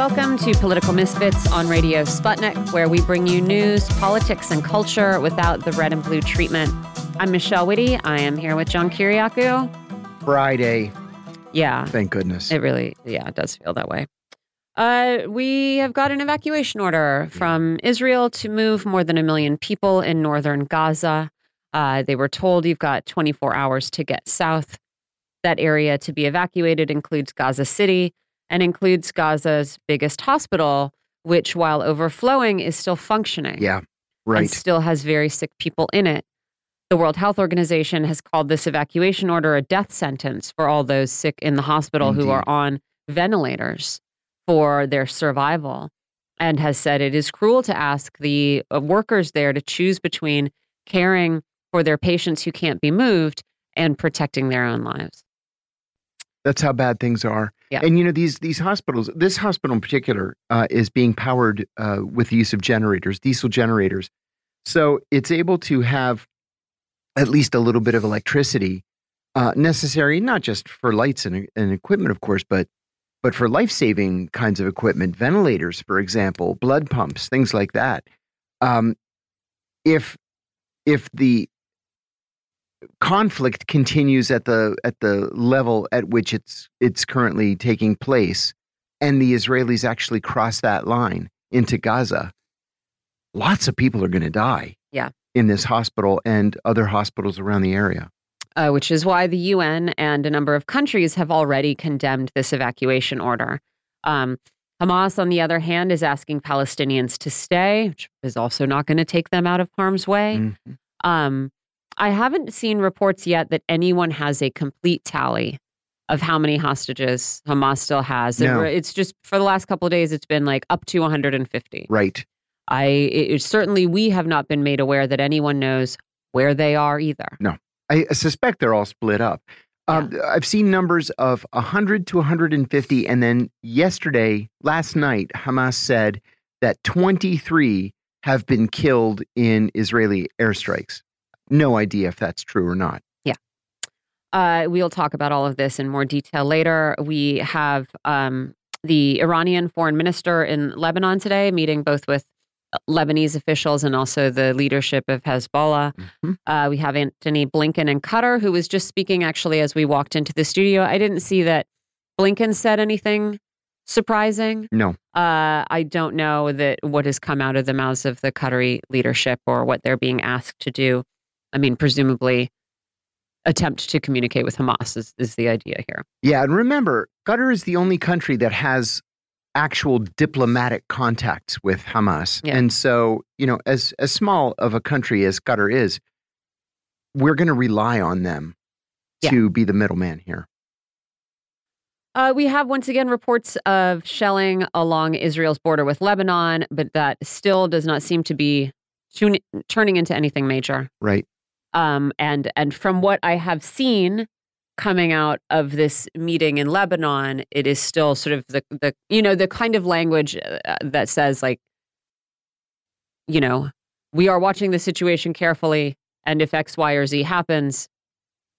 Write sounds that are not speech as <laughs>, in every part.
welcome to Political Misfits on Radio Sputnik, where we bring you news, politics, and culture without the red and blue treatment. I'm Michelle Witte. I am here with John Kiriakou. Friday. Yeah. Thank goodness. It really, yeah, it does feel that way. Uh, we have got an evacuation order from Israel to move more than a million people in northern Gaza. Uh, they were told you've got 24 hours to get south. That area to be evacuated includes Gaza City and includes Gaza's biggest hospital, which, while overflowing, is still functioning. Yeah, right. And still has very sick people in it. The World Health Organization has called this evacuation order a death sentence for all those sick in the hospital Indeed. who are on ventilators for their survival and has said it is cruel to ask the uh, workers there to choose between caring for their patients who can't be moved and protecting their own lives. That's how bad things are. Yeah. And you know these these hospitals. This hospital in particular uh, is being powered uh, with the use of generators, diesel generators. So it's able to have at least a little bit of electricity uh, necessary, not just for lights and, and equipment, of course, but but for life saving kinds of equipment, ventilators, for example, blood pumps, things like that. Um, if if the conflict continues at the at the level at which it's it's currently taking place and the Israelis actually cross that line into Gaza lots of people are going to die Yeah. in this hospital and other hospitals around the area uh, which is why the UN and a number of countries have already condemned this evacuation order. Um, Hamas, on the other hand, is asking Palestinians to stay, which is also not going to take them out of harm's way. Mhm. Um, I haven't seen reports yet that anyone has a complete tally of how many hostages Hamas still has. No. It's just for the last couple of days, it's been like up to 150. right I it, certainly we have not been made aware that anyone knows where they are either. No, I suspect they're all split up. Um, I've seen numbers of 100 to 150. And then yesterday, last night, Hamas said that 23 have been killed in Israeli airstrikes. No idea if that's true or not. Yeah. Uh, we'll talk about all of this in more detail later. We have um, the Iranian foreign minister in Lebanon today, meeting both with Lebanese officials and also the leadership of Hezbollah. Mhm. Uh, we have Anthony Blinken in Qatar, who was just speaking actually as we walked into the studio. I didn't see that Blinken said anything surprising. No. Uh, I don't know that what has come out of the mouths of the Qatari leadership or what they're being asked to do. I mean, presumably attempt to communicate with Hamas is, is the idea here. Yeah. And remember, Qatar is the only country that has actual diplomatic contacts with Hamas. Yeah. And so, you know, as, as small of a country as Qatar is, we're going to rely on them Yeah. to be the middleman here. Uh, we have once again reports of shelling along Israel's border with Lebanon, but that still does not seem to be turning into anything major. Right. Um, and and from what I have seen coming out of this meeting in Lebanon, it is still sort of the the you know the kind of language uh, that says like, you know, we are watching the situation carefully, and if X, Y, or Z happens,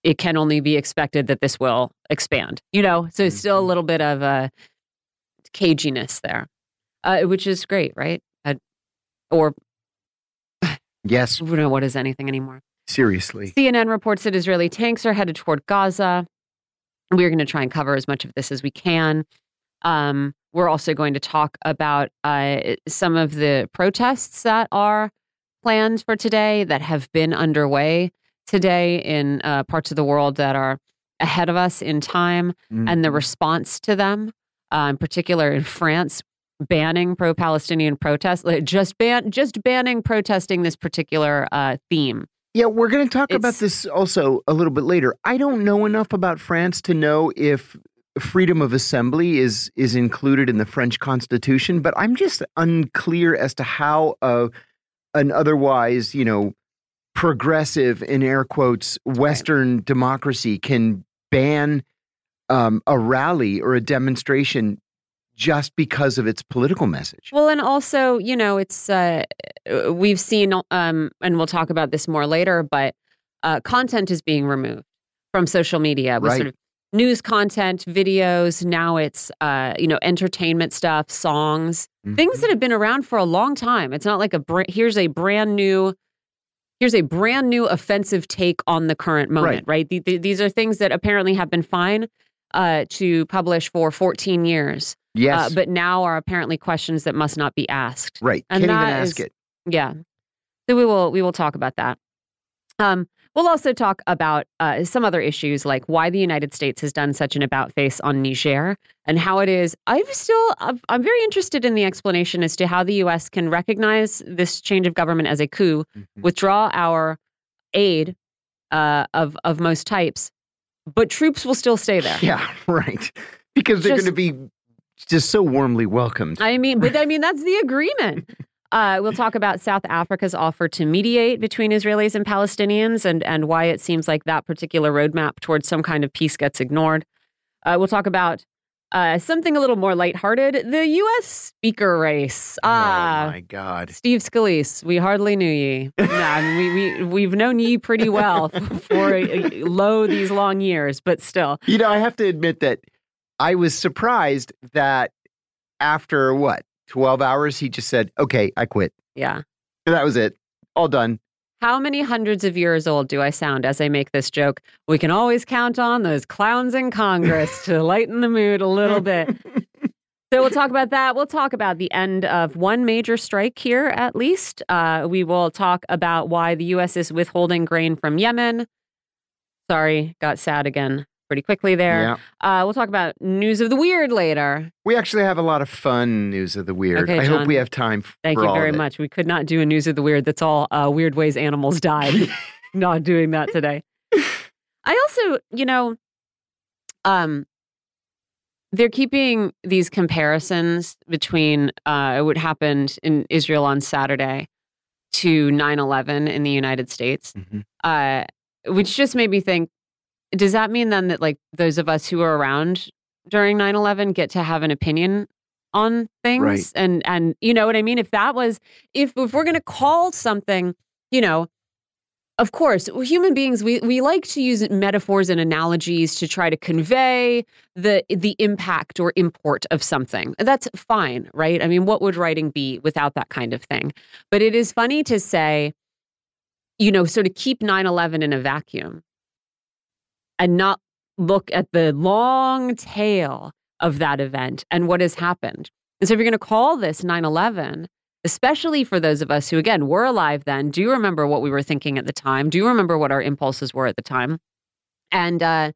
it can only be expected that this will expand. You know, so it's still a Mhm. little bit of a caginess there, uh, which is great, right? Uh, or Yes. <laughs> we don't know what is anything anymore. Seriously. CNN reports that Israeli tanks are headed toward Gaza. We're going to try and cover as much of this as we can. Um, we're also going to talk about uh, some of the protests that are planned for today that have been underway today in uh, parts of the world that are ahead of us in time and the Mhm. response to them, uh, in particular in France, banning pro-Palestinian protests, like just ban, just banning protesting this particular uh, theme. Yeah, we're going to talk about this also a little bit later. I don't know enough about France to know if freedom of assembly is is included in the French Constitution, but I'm just unclear as to how uh, an otherwise, you know, progressive in air quotes Western democracy can ban um, a rally or a demonstration just because of its political message. Well, and also, you know, it's uh, we've seen, um, and we'll talk about this more later, but uh, content is being removed from social media with Right. sort of news content, videos. Now it's uh, you know entertainment stuff, songs, things Mhm. that have been around for a long time. It's not like a here's a brand new here's a brand new offensive take on the current moment. Right? The- these are things that apparently have been fine uh, to publish for 14 years, yes, uh, but now are apparently questions that must not be asked. right. and Can't even ask is- it. Yeah. So we will we will talk about that. Um, we'll also talk about uh, some other issues like why the United States has done such an about face on Niger and how it is. I'm still I'm I'm very interested in the explanation as to how the U.S. can recognize this change of government as a coup, Mhm. withdraw our aid uh, of of most types, but troops will still stay there. Yeah, <laughs> right. Because they're going to be just so warmly welcomed. I mean, but I mean, <laughs> that's the agreement. Uh, we'll talk about South Africa's offer to mediate between Israelis and Palestinians and, and why it seems like that particular roadmap towards some kind of peace gets ignored. Uh, we'll talk about uh, something a little more lighthearted the U.S. speaker race. Ah, oh my God. Steve Scalise, we hardly knew ye. nah, I mean, we, we, we've known ye pretty well <laughs> for uh, lo these long years, but still. You know, I have to admit that I was surprised that after what, 12 hours, he just said, okay, I quit. Yeah. That was it. All done. How many hundreds of years old do I sound as I make this joke? We can always count on those clowns in Congress to <laughs> lighten the mood a little bit. <laughs> So we'll talk about that. We'll talk about the end of one major strike here, at least. Uh, we will talk about why the U.S. is withholding grain from Yemen. Sorry, got sad again pretty quickly there. Yeah. Uh, we'll talk about news of the weird later. We actually have a lot of fun news of the weird. Okay, I John. hope we have time Thank you very much. We could not do a news of the weird that's all uh, weird ways animals died. <laughs> not doing that today. I also, you know, um, they're keeping these comparisons between uh, what happened in Israel on Saturday to 9 11 in the United States, Mhm. uh, which just made me think does that mean then that, like, those of us who were around during 9 11 get to have an opinion on things? Right. And, and, you know what I mean? If that was, if, if we're going to call something, you know, of course, human beings we, we like to use metaphors and analogies to try to convey the the impact or import of something. That's fine, right? I mean, what would writing be without that kind of thing? But it is funny to say, you know, sort of keep 9/11 in a vacuum and not look at the long tail of that event and what has happened. And so if you're going to call this 9/11, especially for those of us who, again, were alive then, do you remember what we were thinking at the time? Do you remember what our impulses were at the time? And uh,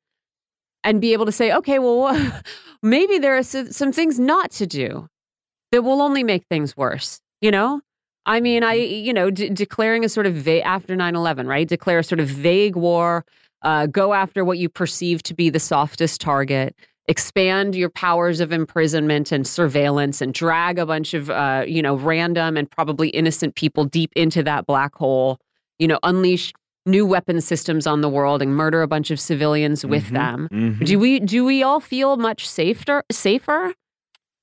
and be able to say, okay, well, <laughs> maybe there are some things not to do that will only make things worse. You know, I mean, I you know, de- declaring a sort of va- after 9-11, right? Declare a sort of vague war. Uh, go after what you perceive to be the softest target expand your powers of imprisonment and surveillance and drag a bunch of uh, you know random and probably innocent people deep into that black hole you know unleash new weapon systems on the world and murder a bunch of civilians with Mhm. them Mhm. do we do we all feel much safer safer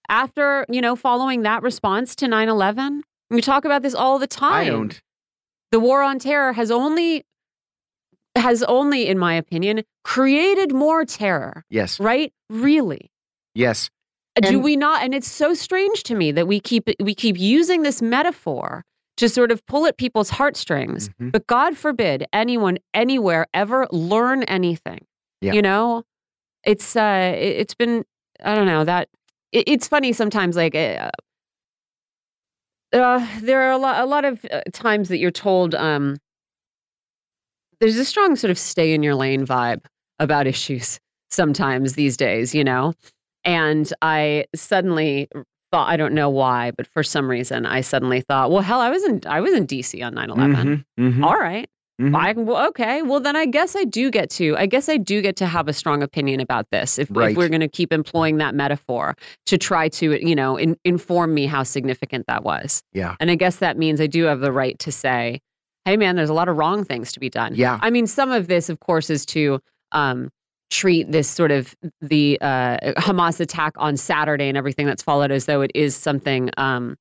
after you know following that response to 9-11 we talk about this all the time I don't. the war on terror has only has only in my opinion created more terror Yes. right really Yes. do And- we not and it's so strange to me that we keep we keep using this metaphor to sort of pull at people's heartstrings Mhm. but god forbid anyone anywhere ever learn anything Yeah. you know it's uh it, it's been i don't know that it, it's funny sometimes like uh, uh, there are a lot, a lot of uh, times that you're told um, there's a strong sort of stay in your lane vibe about issues sometimes these days, you know? And I suddenly thought, I don't know why, but for some reason I suddenly thought, well, hell, I was in, I was in DC on 9 11. Mhm. Mhm. All right. Mhm. I, well, okay. Well, then I guess I do get to. I guess I do get to have a strong opinion about this if, Right. if we're going to keep employing that metaphor to try to, you know, in, inform me how significant that was. Yeah. And I guess that means I do have the right to say, "Hey, man, there's a lot of wrong things to be done." Yeah. I mean, some of this, of course, is to um, treat this sort of the uh, Hamas attack on Saturday and everything that's followed as though it is something. Um,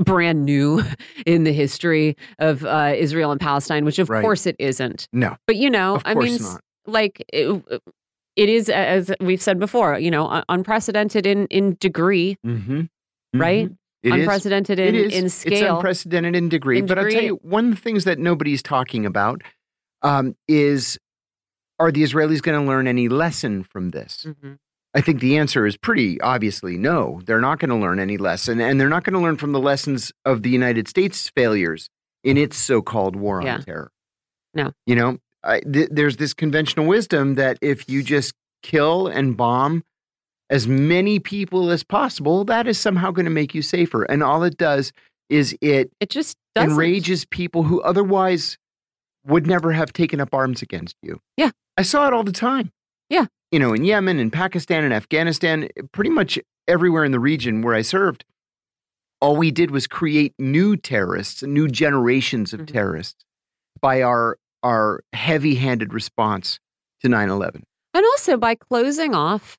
brand new <laughs> in the history of uh, Israel and Palestine, which of Right. course it isn't. No. But you know, I mean, not. like it, it is as we've said before, you know, unprecedented in in degree, mm-hmm. right? It is. unprecedented in, it is. in It's scale. unprecedented in degree. In but I'll tell you, one of the things that nobody's talking about um, is are the Israelis going to learn any lesson from this? Mhm. I think the answer is pretty obviously no. They're not going to learn any lesson, and they're not going to learn from the lessons of the United States' failures in its so-called war Yeah. on terror. No. you know, I, th- there's this conventional wisdom that if you just kill and bomb as many people as possible, that is somehow going to make you safer. And all it does is it It just doesn't. enrages people who otherwise would never have taken up arms against you. Yeah. I saw it all the time. Yeah. You know, in Yemen and Pakistan and Afghanistan, pretty much everywhere in the region where I served, all we did was create new terrorists, new generations of Mhm. terrorists by our our heavy-handed response to 9/11. And also by closing off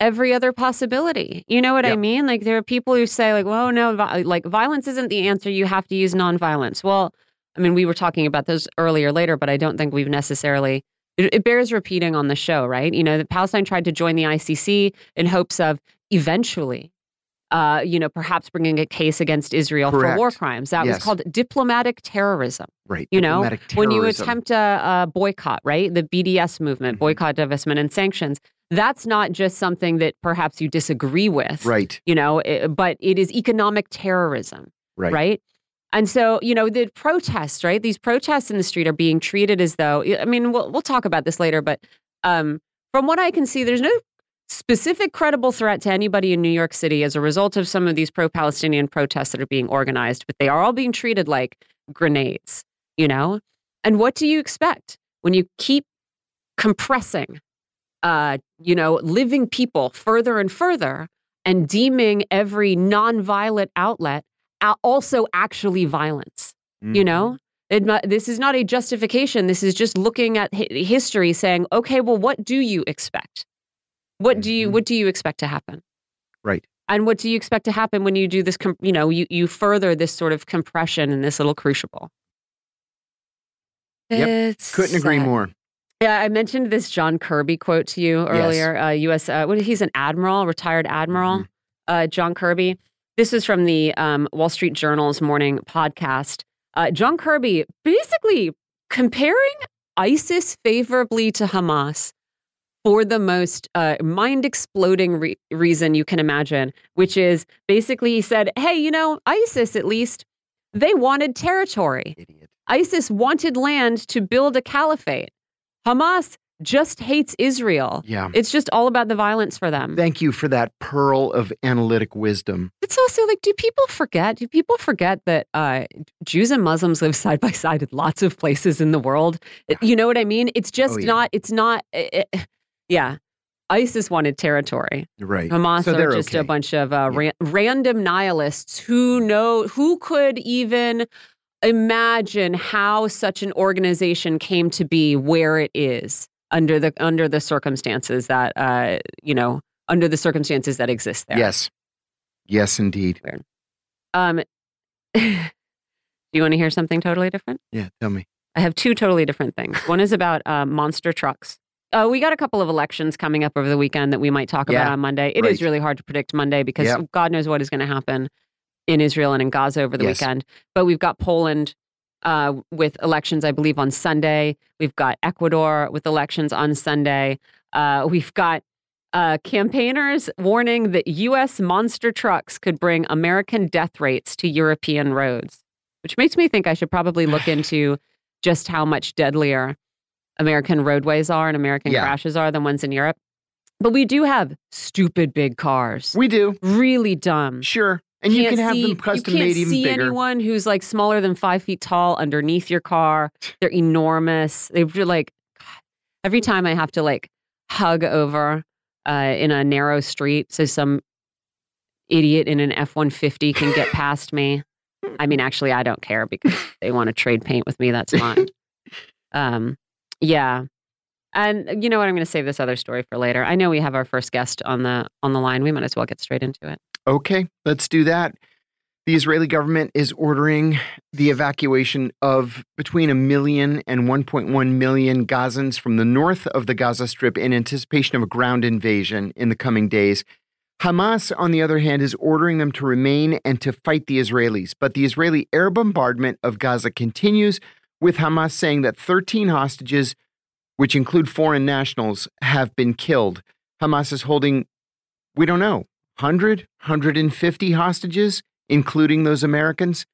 every other possibility. You know what I mean? Like there are people who say like, "Well, no, vi- like violence isn't the answer. You have to use nonviolence." Well, I mean, we were talking about those earlier later, but I don't think we've necessarily it, it bears repeating on the show, right? You know, that Palestine tried to join the ICC in hopes of eventually uh, you know, perhaps bringing a case against Israel for war crimes. That was called diplomatic terrorism. Right. You know, diplomatic when you attempt a, a boycott, right? The BDS movement, Mhm. boycott, divestment, and sanctions. That's not just something that perhaps you disagree with, Right. you know, i- but it is economic terrorism, Right. right? And so, you know, the protests, right? These protests in the street are being treated as though, I mean, we'll, we'll talk about this later, but um, from what I can see, there's no specific credible threat to anybody in New York City as a result of some of these pro Palestinian protests that are being organized, but they are all being treated like grenades, you know? And what do you expect when you keep compressing, uh, you know, living people further and further and deeming every nonviolent outlet also actually violence? You Mhm. know, it, this is not a justification. This is just looking at hi- history, saying, okay, well, what do you expect? What do you Mhm. what do you expect to happen? Right. And what do you expect to happen when you do this? Com- you know, you you further this sort of compression in this little crucible. Yep. It's Couldn't agree more. Yeah, I mentioned this John Kirby quote to you earlier. Uh, U.S. Uh, what, he's an admiral, retired admiral. Mhm. Uh, John Kirby. This is from the um, Wall Street Journal's morning podcast. Uh, John Kirby basically comparing ISIS favorably to Hamas for the most uh, mind exploding re- reason you can imagine, which is basically he said, "Hey, you know, ISIS at least they wanted territory." Idiot. ISIS wanted land to build a caliphate. Hamas just hates Israel. Yeah. It's just all about the violence for them. Thank you for that pearl of analytic wisdom. It's also like, do people forget? Do people forget that uh, Jews and Muslims live side by side in lots of places in the world? It- You know what I mean? It's just Oh, yeah. not. It's not. it- it- yeah, ISIS wanted territory. Right. Hamas So are just a bunch of uh, Yeah. ran- random nihilists who know who could even imagine how such an organization came to be where it is under the under the circumstances that uh, you know under the circumstances that exist there. Yes. Yes, indeed. Um, <laughs> do you want to hear something totally different? Yeah. Tell me. I have two totally different things. One is about uh, monster trucks. Uh, we got a couple of elections coming up over the weekend that we might talk about on Monday. It is right. really hard to predict Monday because Yep. God knows what is going to happen in Israel and in Gaza over the Yes. weekend. But we've got Poland uh, with elections, I believe, on Sunday. We've got Ecuador with elections on Sunday. Uh, we've got uh, campaigners warning that U.S. monster trucks could bring American death rates to European roads, which makes me think I should probably look <sighs> into just how much deadlier American roadways are and American Yeah. crashes are than ones in Europe. But we do have stupid big cars, We do. really dumb. Sure. And you can have see- them custom You can't made even see bigger. anyone who's like smaller than five feet tall underneath your car. They're enormous. They're like God, every time I have to like hug over uh, in a narrow street so some idiot in an F one fifty can get past me. I mean, actually, I don't care because they want to trade paint with me. That's fine. um, yeah. And you know what? I'm going to save this other story for later. I know we have our first guest on the on the line. We might as well get straight into it. Okay, let's do that. The Israeli government is ordering the evacuation of between a million and 1.1 million Gazans from the north of the Gaza Strip in anticipation of a ground invasion in the coming days. Hamas, on the other hand, is ordering them to remain and to fight the Israelis. But the Israeli air bombardment of Gaza continues, with Hamas saying that 13 hostages, which include foreign nationals, have been killed. Hamas is holding, we don't know, 100, 150 hostages including those Americans.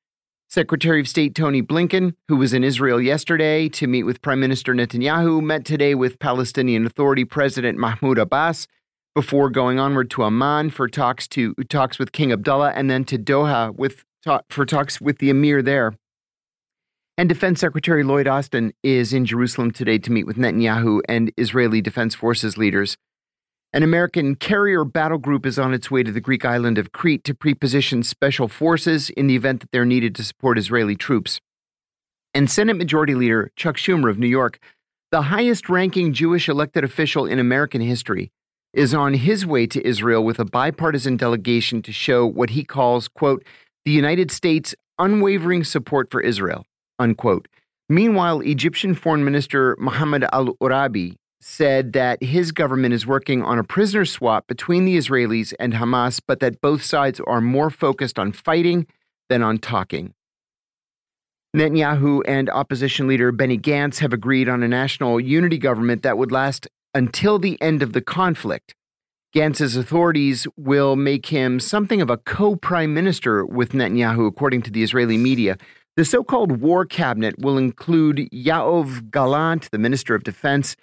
Secretary of State Tony Blinken, who was in Israel yesterday to meet with Prime Minister Netanyahu, met today with Palestinian Authority President Mahmoud Abbas before going onward to Amman for talks to talks with King Abdullah and then to Doha with for talks with the emir there. And Defense Secretary Lloyd Austin is in Jerusalem today to meet with Netanyahu and Israeli Defense Forces leaders. An American carrier battle group is on its way to the Greek island of Crete to preposition special forces in the event that they're needed to support Israeli troops. And Senate Majority Leader Chuck Schumer of New York, the highest ranking Jewish elected official in American history, is on his way to Israel with a bipartisan delegation to show what he calls, quote, the United States' unwavering support for Israel, unquote. Meanwhile, Egyptian Foreign Minister Mohammed al Urabi said that his government is working on a prisoner swap between the Israelis and Hamas, but that both sides are more focused on fighting than on talking. Netanyahu and opposition leader Benny Gantz have agreed on a national unity government that would last until the end of the conflict. Gantz's authorities will make him something of a co prime minister with Netanyahu, according to the Israeli media. The so called war cabinet will include Yoav Gallant, the minister of defense,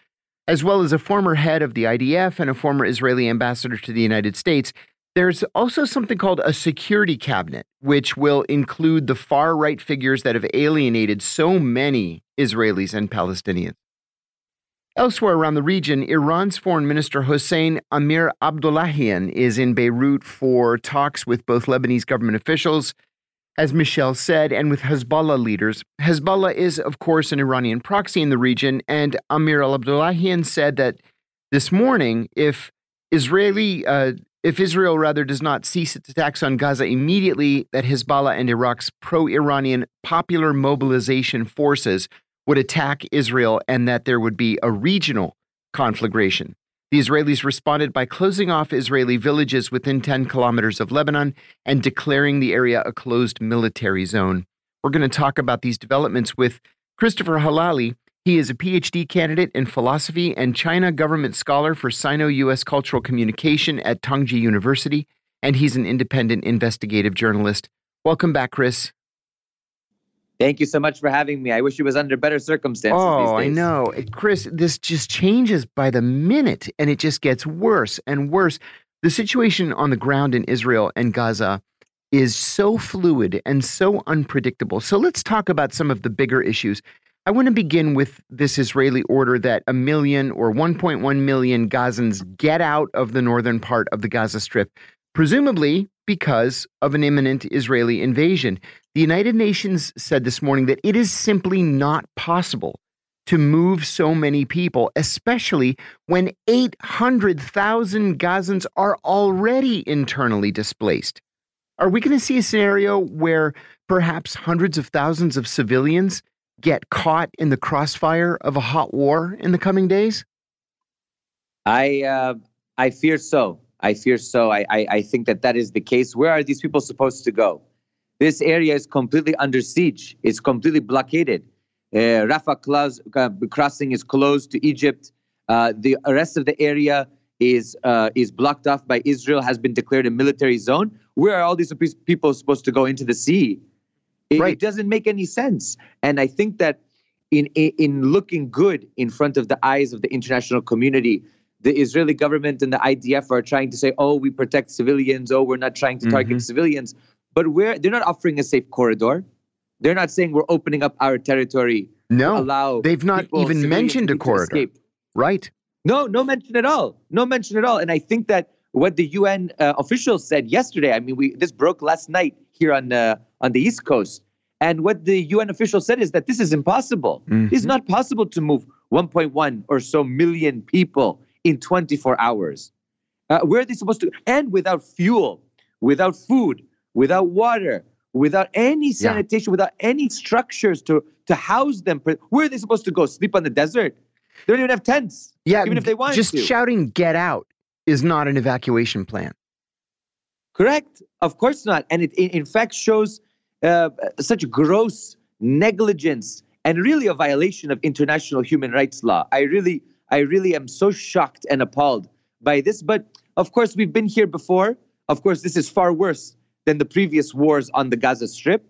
as well as a former head of the IDF and a former Israeli ambassador to the United States. There's also something called a security cabinet, which will include the far right figures that have alienated so many Israelis and Palestinians. Elsewhere around the region, Iran's Foreign Minister Hossein Amir Abdollahian is in Beirut for talks with both Lebanese government officials as Michelle said, and with Hezbollah leaders. Hezbollah is, of course, an Iranian proxy in the region, and Amir al Abdollahian said that this morning, if Israeli, uh, if Israel rather does not cease its attacks on Gaza immediately, that Hezbollah and Iraq's pro-Iranian Popular Mobilization Forces would attack Israel, and that there would be a regional conflagration. The Israelis responded by closing off Israeli villages within 10 kilometers of Lebanon and declaring the area a closed military zone. We're going to talk about these developments with Christopher Helali. He is a PhD candidate in philosophy and China government scholar for Sino US cultural communication at Tongji University, and he's an independent investigative journalist. Welcome back, Chris. Thank you so much for having me. I wish it was under better circumstances. Oh, I know. Chris, this just changes by the minute and it just gets worse and worse. The situation on the ground in Israel and Gaza is so fluid and so unpredictable. So let's talk about some of the bigger issues. I want to begin with this Israeli order that a million or 1.1 million Gazans get out of the northern part of the Gaza Strip, presumably because of an imminent Israeli invasion. The United Nations said this morning that it is simply not possible to move so many people, especially when 800,000 Gazans are already internally displaced. Are we going to see a scenario where perhaps hundreds of thousands of civilians get caught in the crossfire of a hot war in the coming days? I uh, I fear so. I fear so. I, I, I think that that is the case. Where are these people supposed to go? This area is completely under siege. It's completely blockaded. Uh, Rafah clause, uh, crossing is closed to Egypt. Uh, the rest of the area is uh, is blocked off by Israel. Has been declared a military zone. Where are all these people supposed to go into the sea? It, right. it doesn't make any sense. And I think that in, in in looking good in front of the eyes of the international community, the Israeli government and the IDF are trying to say, "Oh, we protect civilians. Oh, we're not trying to target mm-hmm. civilians." But where they're not offering a safe corridor. They're not saying we're opening up our territory. No, allow they've not people, even mentioned a corridor. Escape. Right? No, no mention at all. No mention at all. And I think that what the UN uh, officials said yesterday. I mean, we this broke last night here on uh, on the East Coast. And what the UN official said is that this is impossible. Mm-hmm. It's not possible to move 1.1 or so million people in 24 hours. Uh, where are they supposed to? And without fuel, without food, without water, without any sanitation, yeah. without any structures to to house them. Where are they supposed to go? Sleep on the desert? They don't even have tents. Yeah, even if they want just to. shouting "Get out" is not an evacuation plan. Correct. Of course not. And it, in fact, shows uh, such gross negligence and really a violation of international human rights law. I really, I really am so shocked and appalled by this. But of course, we've been here before. Of course, this is far worse than the previous wars on the Gaza Strip.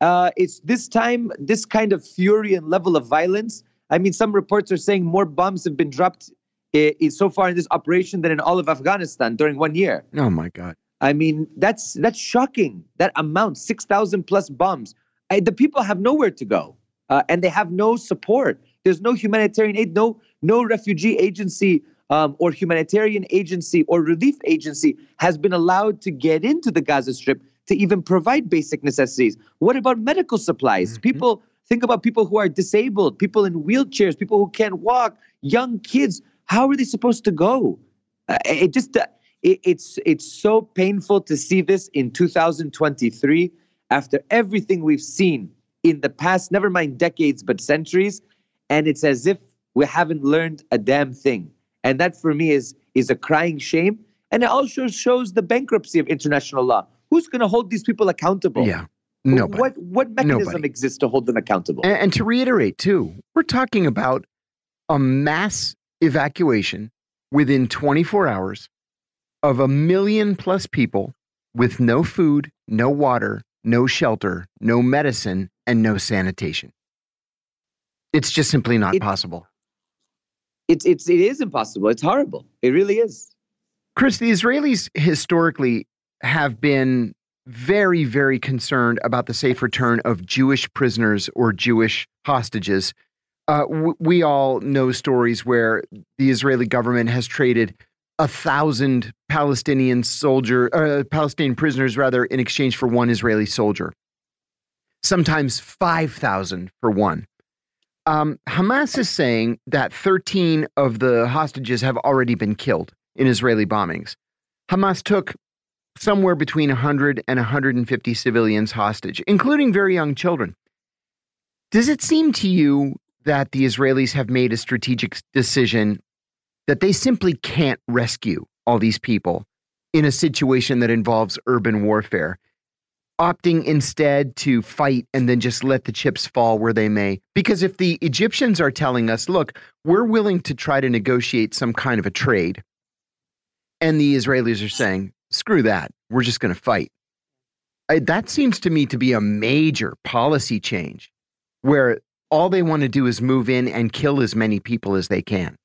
Uh, it's this time, this kind of fury and level of violence. I mean, some reports are saying more bombs have been dropped uh, so far in this operation than in all of Afghanistan during one year. Oh my God! I mean, that's that's shocking. That amount, six thousand plus bombs. I, the people have nowhere to go, uh, and they have no support. There's no humanitarian aid, no no refugee agency um, or humanitarian agency or relief agency has been allowed to get into the Gaza Strip to even provide basic necessities. What about medical supplies? Mm-hmm. People think about people who are disabled, people in wheelchairs, people who can't walk, young kids. How are they supposed to go? Uh, it just uh, it, it's it's so painful to see this in 2023 after everything we've seen in the past, never mind decades, but centuries, and it's as if we haven't learned a damn thing. And that for me is is a crying shame. And it also shows the bankruptcy of international law. Who's going to hold these people accountable? Yeah. Nobody. What what mechanism Nobody. exists to hold them accountable? And, and to reiterate, too, we're talking about a mass evacuation within 24 hours of a million plus people with no food, no water, no shelter, no medicine, and no sanitation. It's just simply not it, possible. It's it's it is impossible. It's horrible. It really is. Chris, the Israelis historically have been very, very concerned about the safe return of Jewish prisoners or Jewish hostages. Uh, we all know stories where the Israeli government has traded a thousand Palestinian soldier, uh, Palestinian prisoners rather, in exchange for one Israeli soldier. Sometimes five thousand for one. Um, Hamas is saying that 13 of the hostages have already been killed in Israeli bombings. Hamas took somewhere between 100 and 150 civilians hostage, including very young children. Does it seem to you that the Israelis have made a strategic decision that they simply can't rescue all these people in a situation that involves urban warfare, opting instead to fight and then just let the chips fall where they may. Because if the Egyptians are telling us, look, we're willing to try to negotiate some kind of a trade, and the Israelis are saying, screw that, we're just going to fight. I, that seems to me to be a major policy change where all they want to do is move in and kill as many people as they can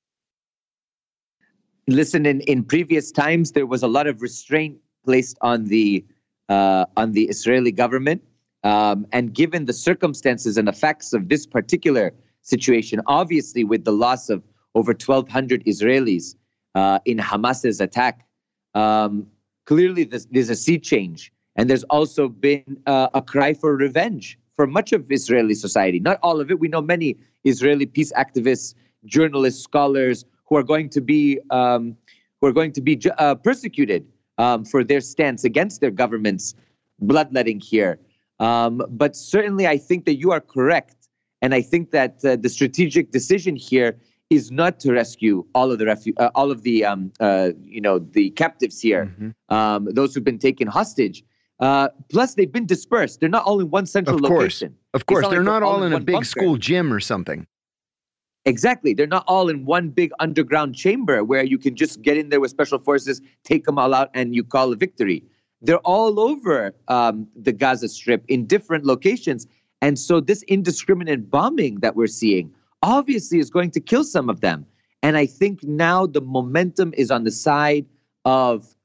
listen, in, in previous times, there was a lot of restraint placed on the uh, on the Israeli government. Um, and given the circumstances and effects of this particular situation, obviously with the loss of over 1,200 Israelis uh, in Hamas's attack, um, clearly there's, a sea change. And there's also been uh, a cry for revenge for much of Israeli society. Not all of it. We know many Israeli peace activists, journalists, scholars who are going to be um, who are going to be uh, persecuted um, for their stance against their government's bloodletting here. Um, but certainly, I think that you are correct, and I think that uh, the strategic decision here is not to rescue all of the refu- uh, all of the um, uh, you know the captives here, mm-hmm. um, those who've been taken hostage. Uh, plus, they've been dispersed. They're not all in one central of course. location. Of course, they're not all in, in a big bunker. school gym or something. Exactly. They're not all in one big underground chamber where you can just get in there with special forces, take them all out, and you call a victory. They're all over um, the Gaza Strip in different locations. And so, this indiscriminate bombing that we're seeing obviously is going to kill some of them. And I think now the momentum is on the side of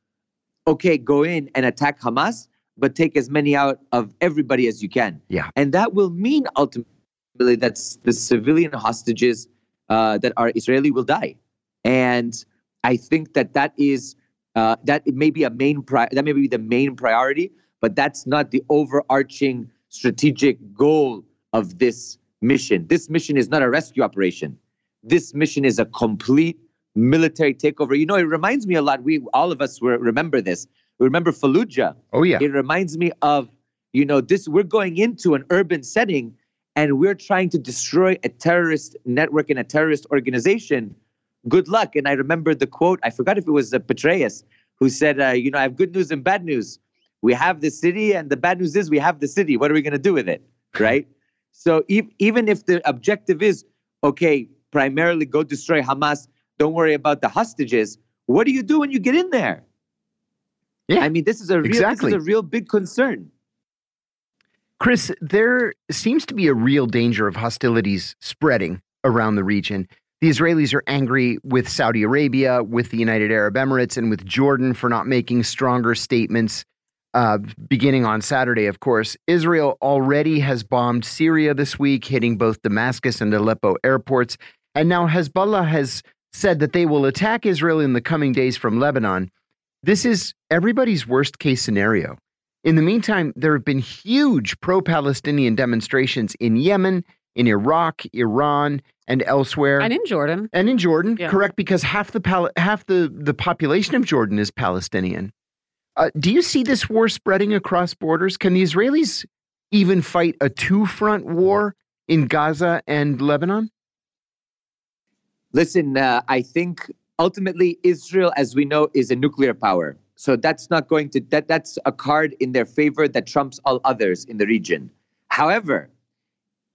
okay, go in and attack Hamas, but take as many out of everybody as you can. Yeah. And that will mean ultimately that the civilian hostages uh, that are Israeli will die. And I think that that is uh, that it may be a main pri- that may be the main priority, but that's not the overarching strategic goal of this mission. This mission is not a rescue operation. This mission is a complete military takeover. You know, it reminds me a lot. We all of us were, remember this. We remember Fallujah. Oh yeah. It reminds me of you know, this we're going into an urban setting and we're trying to destroy a terrorist network and a terrorist organization. Good luck. And I remember the quote, I forgot if it was uh, Petraeus, who said, uh, you know, I have good news and bad news. We have the city, and the bad news is we have the city. What are we going to do with it? <laughs> Right? so e- even if the objective is, okay, primarily go destroy Hamas, don't worry about the hostages, what do you do when you get in there? Yeah, I mean, this is a real, exactly. this is a real big concern. Chris, there seems to be a real danger of hostilities spreading around the region. The Israelis are angry with Saudi Arabia, with the United Arab Emirates, and with Jordan for not making stronger statements. Uh, beginning on Saturday, of course, Israel already has bombed Syria this week, hitting both Damascus and Aleppo airports. And now Hezbollah has said that they will attack Israel in the coming days from Lebanon. This is everybody's worst case scenario. In the meantime, there have been huge pro Palestinian demonstrations in Yemen, in Iraq, Iran, and elsewhere. And in Jordan. And in Jordan, Yeah. correct, because half the Pal- half the, the population of Jordan is Palestinian. Uh, do you see this war spreading across borders? Can the Israelis even fight a two front war in Gaza and Lebanon? Listen, uh, I think ultimately Israel, as we know, is a nuclear power. So that's not going to that that's a card in their favor that trumps all others in the region. However,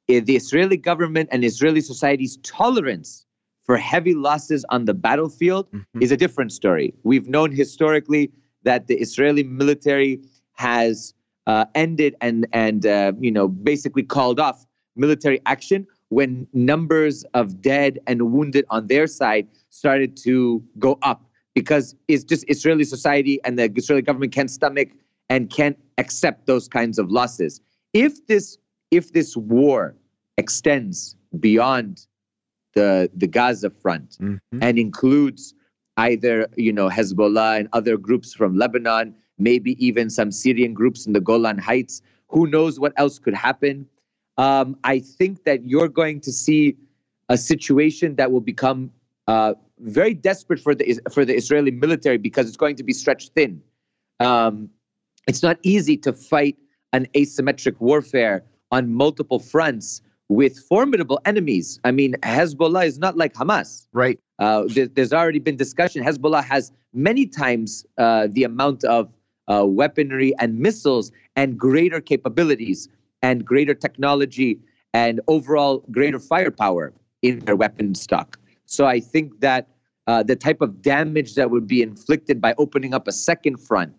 the Israeli government and Israeli society's tolerance for heavy losses on the battlefield Mhm. is a different story. We've known historically that the Israeli military has uh, ended and and uh, you know basically called off military action when numbers of dead and wounded on their side started to go up because it's just Israeli society and the Israeli government can't stomach and can't accept those kinds of losses. If this if this war extends beyond the the Gaza front Mhm. and includes either you know Hezbollah and other groups from Lebanon, maybe even some Syrian groups in the Golan Heights. Who knows what else could happen? Um, I think that you're going to see a situation that will become uh, very desperate for the for the Israeli military because it's going to be stretched thin. Um, it's not easy to fight an asymmetric warfare on multiple fronts with formidable enemies. I mean, Hezbollah is not like Hamas. Right. Uh, there- there's already been discussion. Hezbollah has many times uh, the amount of uh, weaponry and missiles and greater capabilities and greater technology and overall greater firepower in their weapon stock. So I think that uh, the type of damage that would be inflicted by opening up a second front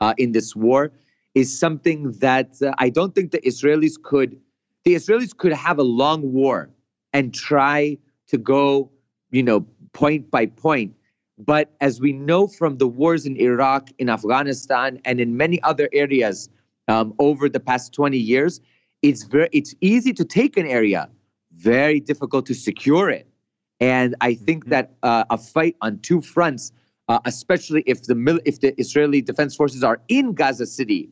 uh, in this war is something that uh, I don't think the Israelis could. The Israelis could have a long war and try to go, you know, point by point. But as we know from the wars in Iraq, in Afghanistan, and in many other areas um, over the past 20 years, it's very it's easy to take an area, very difficult to secure it. And I think Mhm. that uh, a fight on two fronts, uh, especially if the mil- if the Israeli Defense Forces are in Gaza City,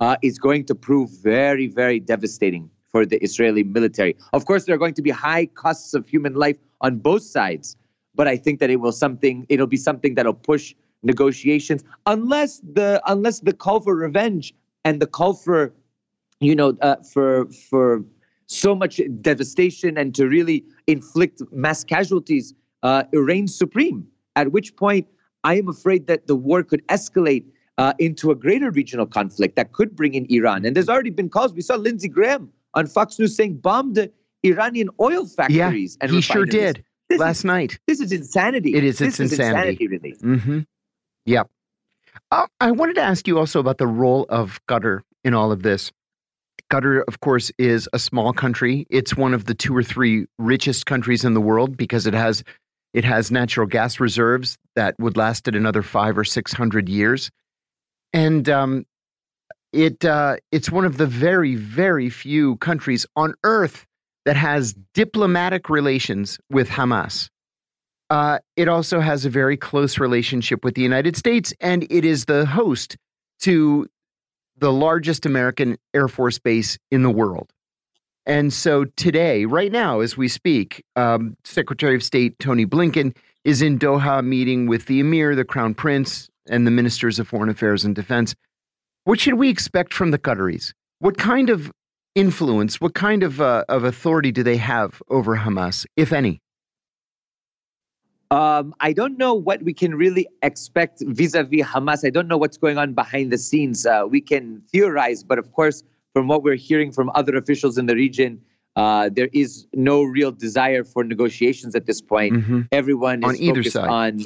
uh, is going to prove very very devastating for the Israeli military. Of course, there are going to be high costs of human life on both sides, but I think that it will something it'll be something that'll push negotiations unless the unless the call for revenge and the call for you know uh, for for so much devastation and to really inflict mass casualties uh, reigns supreme at which point i am afraid that the war could escalate uh, into a greater regional conflict that could bring in iran and there's already been calls we saw lindsey graham on fox news saying bomb the iranian oil factories and he sure did This last is, night. this is insanity It is, this it's is insanity. insanity really Mm-hmm. Yep. Uh, I wanted to ask you also about the role of Qatar in all of this. Qatar, of course, is a small country. It's one of the two or three richest countries in the world because it has it has natural gas reserves that would last it another five or six hundred years, and um, it uh, it's one of the very very few countries on earth that has diplomatic relations with Hamas. Uh, it also has a very close relationship with the United States, and it is the host to the largest American Air Force base in the world. And so today, right now, as we speak, um, Secretary of State Tony Blinken is in Doha meeting with the Emir, the Crown Prince, and the ministers of Foreign Affairs and Defense. What should we expect from the Qataris? What kind of influence, what kind of, uh, of authority do they have over Hamas, if any? Um, I don't know what we can really expect vis-a-vis Hamas. I don't know what's going on behind the scenes. Uh, we can theorize, but of course, from what we're hearing from other officials in the region, uh, there is no real desire for negotiations at this point. Mm-hmm. Everyone is on either side. on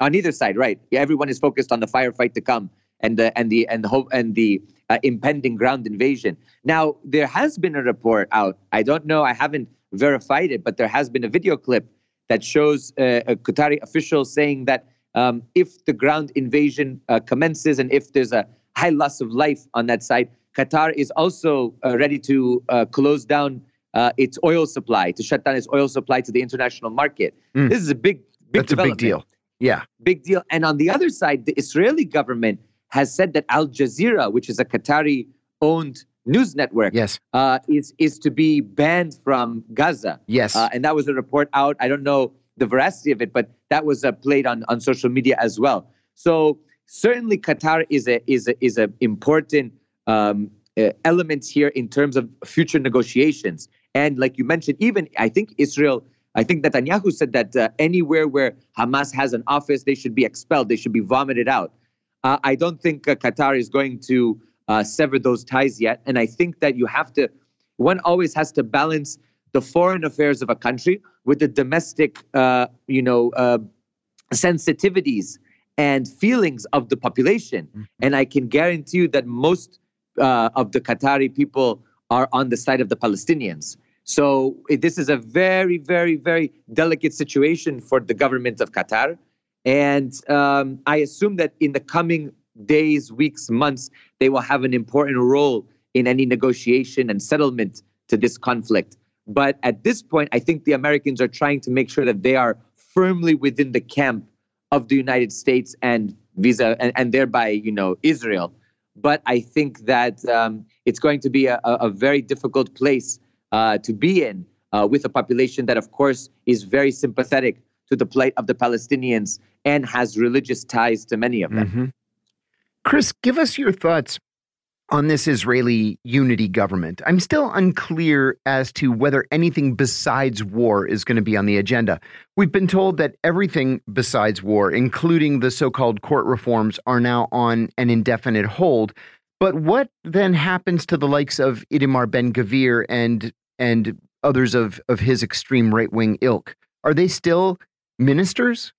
on either side, right? Yeah, everyone is focused on the firefight to come and the and the and the hope and the uh, impending ground invasion. Now, there has been a report out. I don't know. I haven't verified it, but there has been a video clip that shows uh, a Qatari official saying that um, if the ground invasion uh, commences and if there's a high loss of life on that side, Qatar is also uh, ready to uh, close down uh, its oil supply, to shut down its oil supply to the international market. Mm. This is a big, big That's a big deal. Yeah. Big deal. And on the other side, the Israeli government has said that Al Jazeera, which is a Qatari owned news network yes. Uh, is is to be banned from Gaza. Yes, uh, and that was a report out. I don't know the veracity of it, but that was uh, played on on social media as well. So certainly Qatar is a is a is an important um, uh, element here in terms of future negotiations. And like you mentioned, even I think Israel. I think Netanyahu said that uh, anywhere where Hamas has an office, they should be expelled. They should be vomited out. Uh, I don't think Qatar is going to uh, sever those ties yet. And I think that you have to, one always has to balance the foreign affairs of a country with the domestic, uh, you know, uh, sensitivities and feelings of the population. Mm-hmm. And I can guarantee you that most uh, of the Qatari people are on the side of the Palestinians. So this is a very, very, very delicate situation for the government of Qatar. And um, I assume that in the coming days, weeks, months, they will have an important role in any negotiation and settlement to this conflict. But at this point, I think the Americans are trying to make sure that they are firmly within the camp of the United States and visa and, and thereby, you know, Israel. But I think that um, it's going to be a, a very difficult place uh, to be in uh, with a population that, of course, is very sympathetic to the plight of the Palestinians and has religious ties to many of them. Mm-hmm. Chris, give us your thoughts on this Israeli unity government. I'm still unclear as to whether anything besides war is going to be on the agenda. We've been told that everything besides war, including the so called court reforms, are now on an indefinite hold. But what then happens to the likes of Itamar Ben Gvir and and others of, of his extreme right wing ilk? Are they still ministers?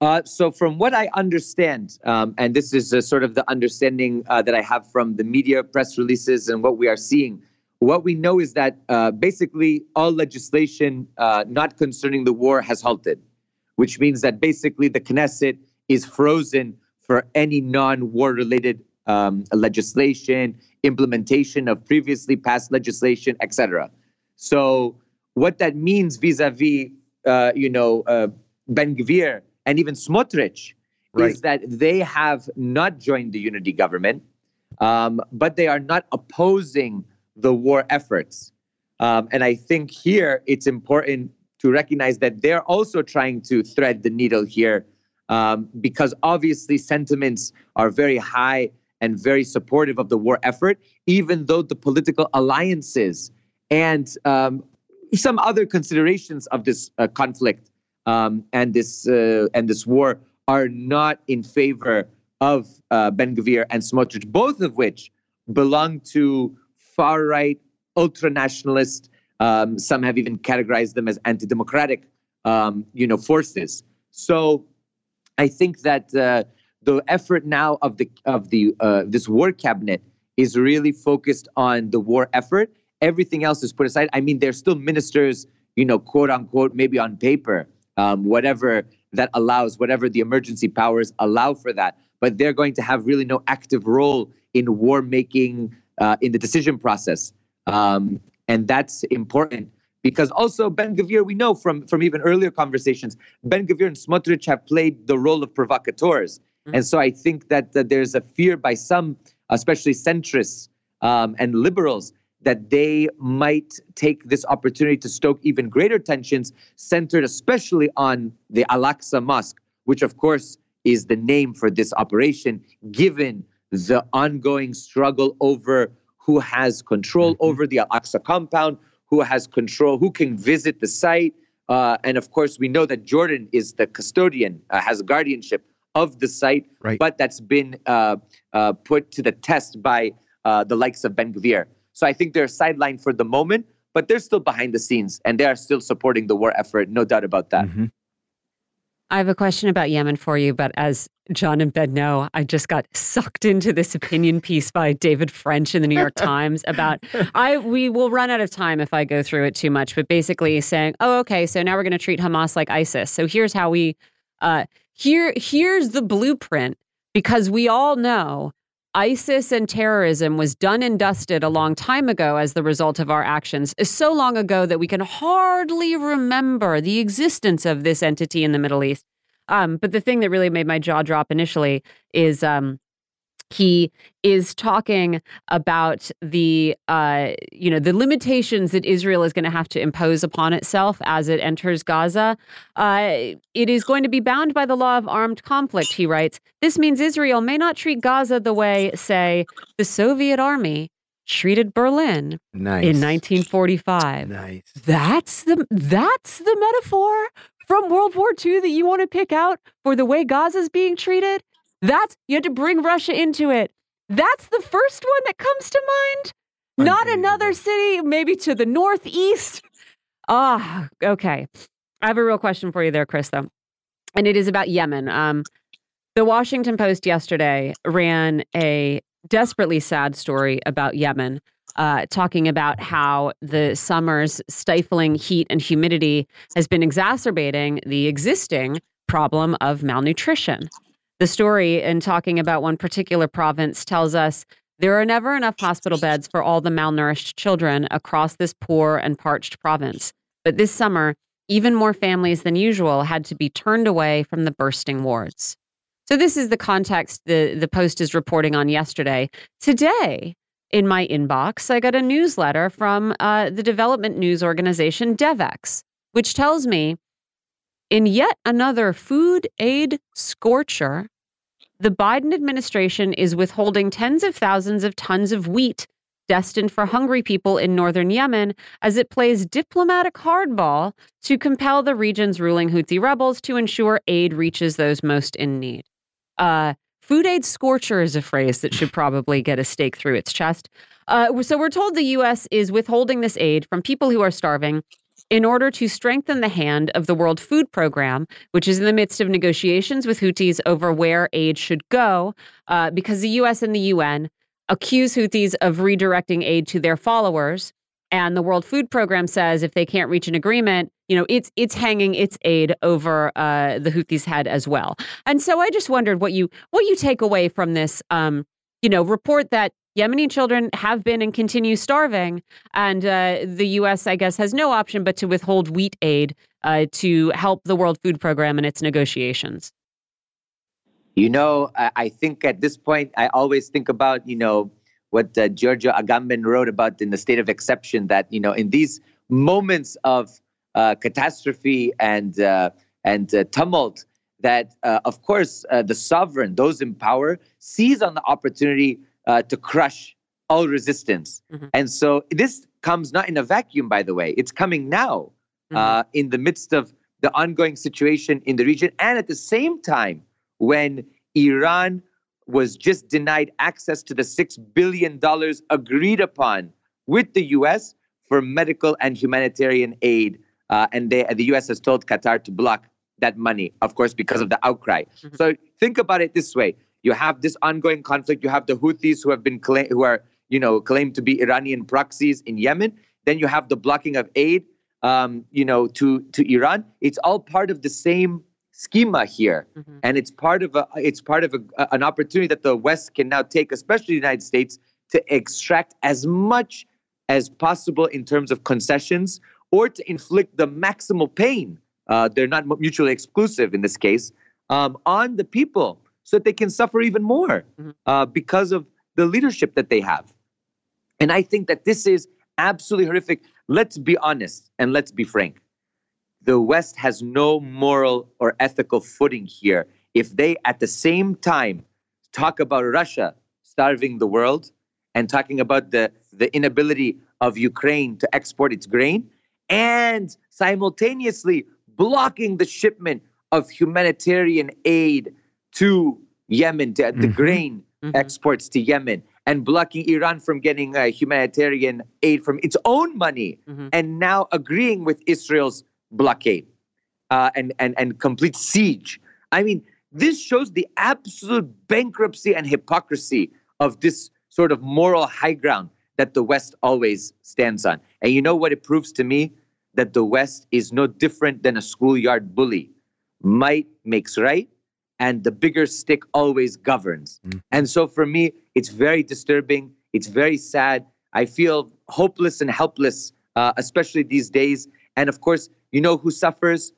Uh, so, from what I understand, um, and this is sort of the understanding uh, that I have from the media press releases and what we are seeing, what we know is that uh, basically all legislation uh, not concerning the war has halted, which means that basically the Knesset is frozen for any non war related um, legislation, implementation of previously passed legislation, etc. So, what that means vis a vis, you know, uh, Ben Gvir and even Smotrich right. is that they have not joined the unity government, um, but they are not opposing the war efforts. Um, and I think here it's important to recognize that they're also trying to thread the needle here um, because obviously sentiments are very high and very supportive of the war effort, even though the political alliances and um, some other considerations of this uh, conflict um, and this uh, and this war are not in favor of uh, Ben Gvir and Smotrich, both of which belong to far right, ultra nationalist. Um, some have even categorized them as anti-democratic, um, you know, forces. So, I think that uh, the effort now of the of the uh, this war cabinet is really focused on the war effort. Everything else is put aside. I mean, they're still ministers, you know, quote unquote, maybe on paper, um, whatever that allows, whatever the emergency powers allow for that. But they're going to have really no active role in war making, uh, in the decision process. Um, and that's important because also Ben Gvir, we know from, from even earlier conversations, Ben Gvir and Smotrich have played the role of provocateurs. Mm-hmm. And so I think that, that there's a fear by some, especially centrists um, and liberals, that they might take this opportunity to stoke even greater tensions, centered especially on the Al Aqsa Mosque, which, of course, is the name for this operation, given the ongoing struggle over who has control Mhm. over the Al Aqsa compound, who has control, who can visit the site. Uh, and of course, we know that Jordan is the custodian, uh, has guardianship of the site, Right. but that's been uh, uh, put to the test by uh, the likes of Ben Gvir. So I think they're sidelined for the moment, but they're still behind the scenes and they are still supporting the war effort, no doubt about that. Mhm. I have a question about Yemen for you, but as John and Ben know, I just got sucked into this opinion piece by David French in the New York <laughs> Times about I we will run out of time if I go through it too much, but basically saying, "Oh, okay, so now we're going to treat Hamas like ISIS." So here's how we uh here here's the blueprint because we all know ISIS and terrorism was done and dusted a long time ago as the result of our actions, so long ago that we can hardly remember the existence of this entity in the Middle East. Um, but the thing that really made my jaw drop initially is um, he is talking about the uh, you know the limitations that Israel is going to have to impose upon itself as it enters Gaza. Uh, it is going to be bound by the law of armed conflict. He writes, "This means Israel may not treat Gaza the way, say, the Soviet army treated Berlin Nice. in 1945." Nice. That's the that's the metaphor from World War II that you want to pick out for the way Gaza's being treated. That's you had to bring Russia into it. That's the first one that comes to mind. Not another city, maybe to the northeast. <laughs> Ah, okay. I have a real question for you there, Chris, though. And it is about Yemen. Um, the Washington Post yesterday ran a desperately sad story about Yemen, uh, talking about how the summer's stifling heat and humidity has been exacerbating the existing problem of malnutrition. The story, in talking about one particular province, tells us there are never enough hospital beds for all the malnourished children across this poor and parched province. But this summer, even more families than usual had to be turned away from the bursting wards. So this is the context the, the Post is reporting on yesterday. Today, in my inbox, I got a newsletter from uh, the development news organization DevEx, which tells me in yet another food aid scorcher, the Biden administration is withholding tens of thousands of tons of wheat destined for hungry people in northern Yemen as it plays diplomatic hardball to compel the region's ruling Houthi rebels to ensure aid reaches those most in need. Uh, food aid scorcher is a phrase that should probably get a stake through its chest. Uh, so we're told the U.S. is withholding this aid from people who are starving in order to strengthen the hand of the World Food Program, which is in the midst of negotiations with Houthis over where aid should go, uh, because the U.S. and the UN accuse Houthis of redirecting aid to their followers. And the World Food Program says if they can't reach an agreement, you know, it's it's hanging its aid over uh, the Houthis' head as well. And so I just wondered what you what you take away from this, um, you know, report that Yemeni children have been and continue starving, and uh, the U.S. I guess has no option but to withhold wheat aid uh, to help the World Food Program in its negotiations. You know, I, think at this point, I always think about, you know, what uh, Giorgio Agamben wrote about in the state of exception that, you know, in these moments of uh, catastrophe and, uh, and uh, tumult, that, uh, of course, uh, the sovereign, those in power, seize on the opportunity uh, to crush all resistance. Mhm. And so this comes not in a vacuum, by the way. It's coming now Mhm. uh, in the midst of the ongoing situation in the region, and at the same time, when Iran was just denied access to the $6 billion agreed upon with the US for medical and humanitarian aid. Uh, and they, the US has told Qatar to block that money, of course, because of the outcry. Mhm. So think about it this way you have this ongoing conflict, you have the Houthis who have been claim, who are you know claimed to be Iranian proxies in Yemen, then you have the blocking of aid um, you know, to to Iran. It's all part of the same schema here, Mhm. and it's part of a it's part of a, an opportunity that the West can now take, especially the United States, to extract as much as possible in terms of concessions or to inflict the maximal pain. Uh, they're not mutually exclusive in this case um, on the people, so that they can suffer even more Mhm. uh, because of the leadership that they have. And I think that this is absolutely horrific. Let's be honest and let's be frank. The West has no moral or ethical footing here if they, at the same time, talk about Russia starving the world and talking about the, the inability of Ukraine to export its grain and simultaneously blocking the shipment of humanitarian aid to Yemen, to, the Mhm. grain Mhm. exports to Yemen, and blocking Iran from getting uh, humanitarian aid from its own money, Mhm. and now agreeing with Israel's blockade uh, and, and, and complete siege. I mean, this shows the absolute bankruptcy and hypocrisy of this sort of moral high ground that the West always stands on. And you know what it proves to me? That the West is no different than a schoolyard bully. Might makes right, and the bigger stick always governs. Mm. And so for me, it's very disturbing. It's very sad. I feel hopeless and helpless, uh, especially these days. And of course, you know who suffers?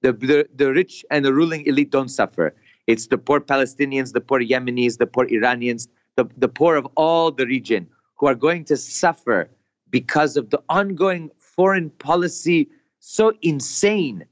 The, the, the rich and the ruling elite don't suffer. It's the poor Palestinians, the poor Yemenis, the poor Iranians, the, the poor of all the region who are going to suffer because of the ongoing foreign policy so insane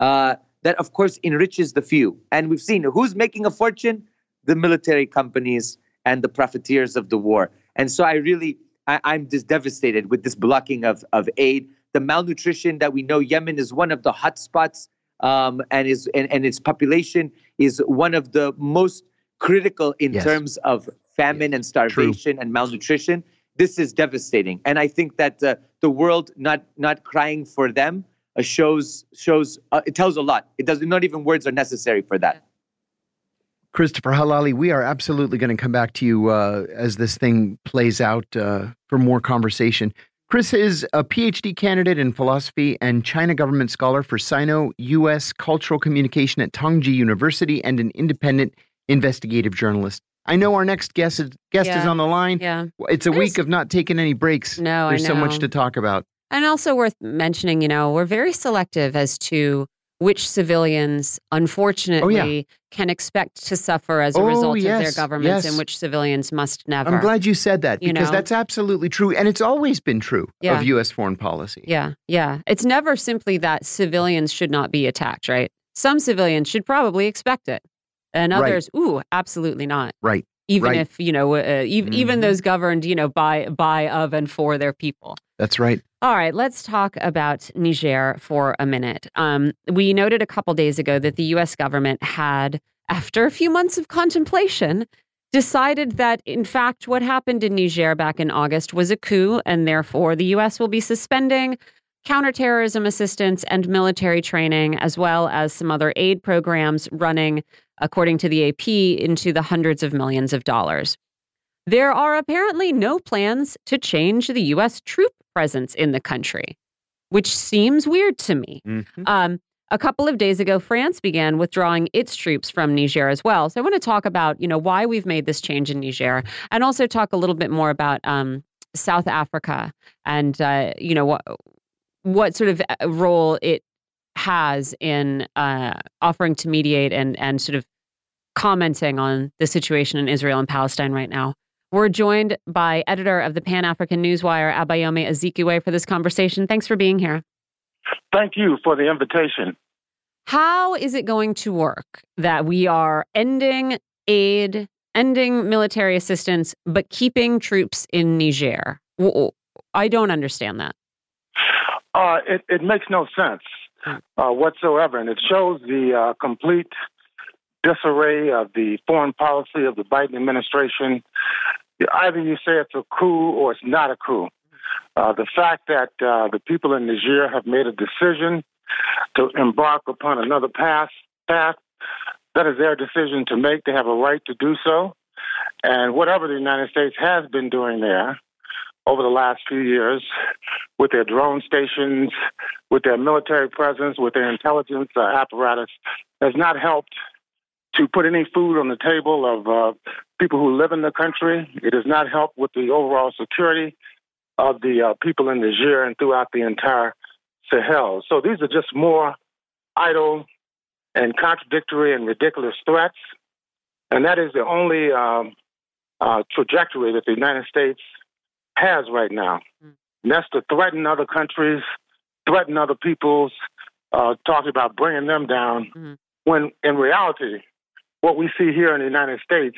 uh, that, of course, enriches the few. And we've seen who's making a fortune? The military companies and the profiteers of the war. And so I really, I, I'm just devastated with this blocking of, of aid. The malnutrition that we know Yemen is one of the hot spots um, and, is, and, and its population is one of the most critical in Yes. terms of famine and starvation and malnutrition. This is devastating. And I think that uh, the world not, not crying for them shows, shows uh, it tells a lot. It does not even words are necessary for that. Christopher Helali, we are absolutely going to come back to you uh, as this thing plays out uh, for more conversation. Chris is a PhD candidate in philosophy and China government scholar for Sino U.S. cultural communication at Tongji University and an independent investigative journalist. I know our next guest is, guest is on the line. Yeah. It's a week of not taking any breaks. No, There's I so much to talk about. And also worth mentioning, you know, we're very selective as to which civilians, unfortunately, can expect to suffer as a Oh, result of their governments yes. and which civilians must never. I'm glad you said that You because know? that's absolutely true. And it's always been true Yeah. of U.S. foreign policy. Yeah, yeah. It's never simply that civilians should not be attacked, right? Some civilians should probably expect it, and Right. others, ooh, absolutely not. Right. Even Right. if you know, uh, even even Mhm. those governed, you know, by by of and for their people. That's right. All right, let's talk about Niger for a minute. Um, we noted a couple days ago that the U.S. government had, after a few months of contemplation, decided that, in fact, what happened in Niger back in August was a coup, and therefore the U.S. will be suspending counterterrorism assistance and military training, as well as some other aid programs running, according to the AP, into the hundreds of millions of dollars. There are apparently no plans to change the U.S. troop presence in the country, which seems weird to me. Mhm. Um, a couple of days ago, France began withdrawing its troops from Niger as well. So I want to talk about, you know, why we've made this change in Niger, and also talk a little bit more about um, South Africa and, uh, you know, what what sort of uh, role it has in uh, offering to mediate and and sort of commenting on the situation in Israel and Palestine right now. We're joined by editor of the Pan African Newswire, Abayomi Azikiwe, for this conversation. Thanks for being here. Thank you for the invitation. How is it going to work that we are ending aid, ending military assistance, but keeping troops in Niger? I don't understand that. Uh, it, it makes no sense uh, whatsoever, and it shows the uh, complete disarray of the foreign policy of the Biden administration. Either you say it's a coup or it's not a coup. Uh, the fact that uh, the people in Niger have made a decision to embark upon another path, path, that is their decision to make. They have a right to do so. And whatever the United States has been doing there over the last few years with their drone stations, with their military presence, with their intelligence uh, apparatus, has not helped to put any food on the table of uh, people who live in the country. It does not help with the overall security of the uh, people in Niger and throughout the entire Sahel. So these are just more idle and contradictory and ridiculous threats. And that is the only um, uh, trajectory that the United States has right now. Mm. And that's to threaten other countries, threaten other peoples, uh, talking about bringing them down. Mhm. When in reality, what we see here in the United States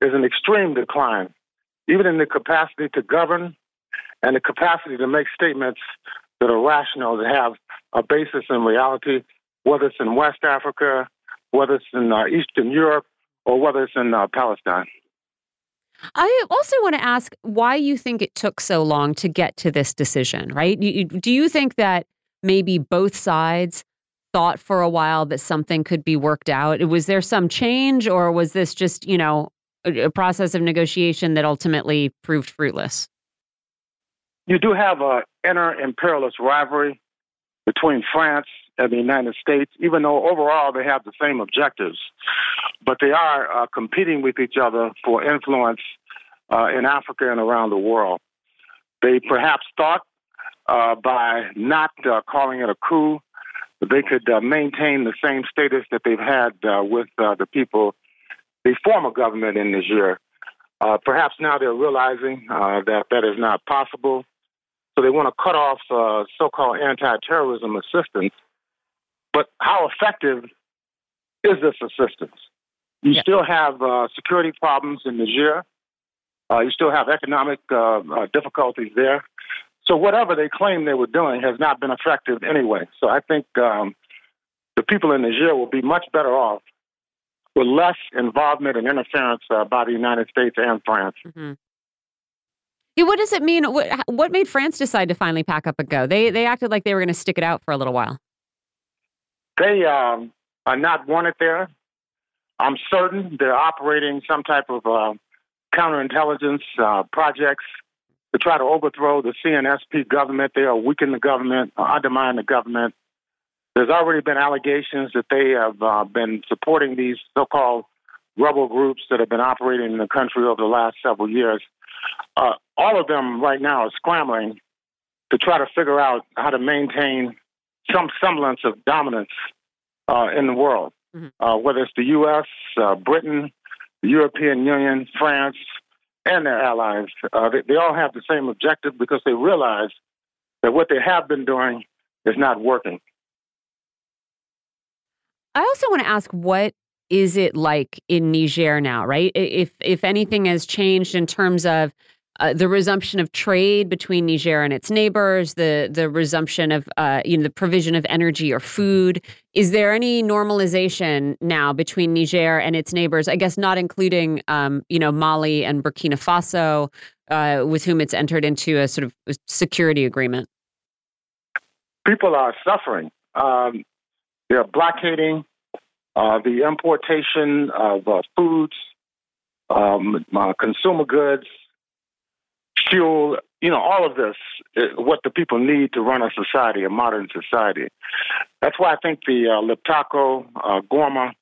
is an extreme decline, even in the capacity to govern and the capacity to make statements that are rational, that have a basis in reality, whether it's in West Africa, whether it's in uh, Eastern Europe, or whether it's in uh, Palestine. I also want to ask why you think it took so long to get to this decision, right? Do you think that maybe both sides thought for a while that something could be worked out? Was there some change, or was this just, you know, a, process of negotiation that ultimately proved fruitless? You do have an inner imperialist rivalry between France and the United States, even though overall they have the same objectives. But they are uh, competing with each other for influence uh, in Africa and around the world. They perhaps thought uh, by not uh, calling it a coup, they could uh, maintain the same status that they've had uh, with the people, the former government in Niger. perhaps now they're realizing that that is not possible. So they want to cut off so called anti terrorism assistance but how effective is this assistance? You yeah. still have uh, security problems in Niger. Uh, you still have economic uh, uh, difficulties there. So whatever they claim they were doing has not been effective anyway. So I think um, the people in Niger will be much better off with less involvement and interference uh, by the United States and France. Mm-hmm. Yeah, what does it mean? What, what made France decide to finally pack up and go? They they acted like they were going to stick it out for a little while. They um, are not wanted there. I'm certain they're operating some type of uh, counterintelligence uh, projects to try to overthrow the CNSP government. They are weaken the government, uh, undermine the government. There's already been allegations that they have uh, been supporting these so-called rebel groups that have been operating in the country over the last several years. Uh, all of them right now are scrambling to try to figure out how to maintain some semblance of dominance uh, in the world, mm-hmm. uh, whether it's the U.S., uh, Britain, the European Union, France, and their allies. Uh, they, they all have the same objective because they realize that what they have been doing is not working. I also want to ask what is it like in Niger now, right? If if anything has changed in terms of uh, the resumption of trade between Niger and its neighbors, the the resumption of uh, you know the provision of energy or food. Is there any normalization now between Niger and its neighbors? I guess not including um, you know Mali and Burkina Faso, uh, with whom it's entered into a sort of security agreement. People are suffering. Um, they're blockading uh, the importation of uh, foods, um, uh, consumer goods fuel, you know, all of this, uh, what the people need to run a society, a modern society. That's why I think the uh, Liptako uh, Gourma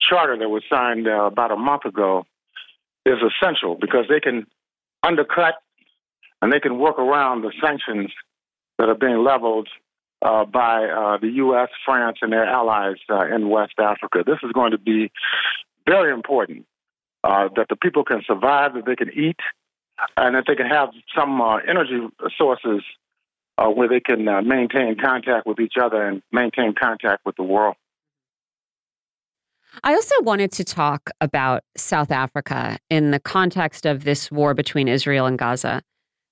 charter that was signed uh, about a month ago is essential because they can undercut and they can work around the sanctions that are being leveled uh, by uh, the U.S., France, and their allies uh, in West Africa. This is going to be very important uh, that the people can survive, that they can eat, and that they can have some uh, energy sources uh, where they can uh, maintain contact with each other and maintain contact with the world. I also wanted to talk about South Africa in the context of this war between Israel and Gaza.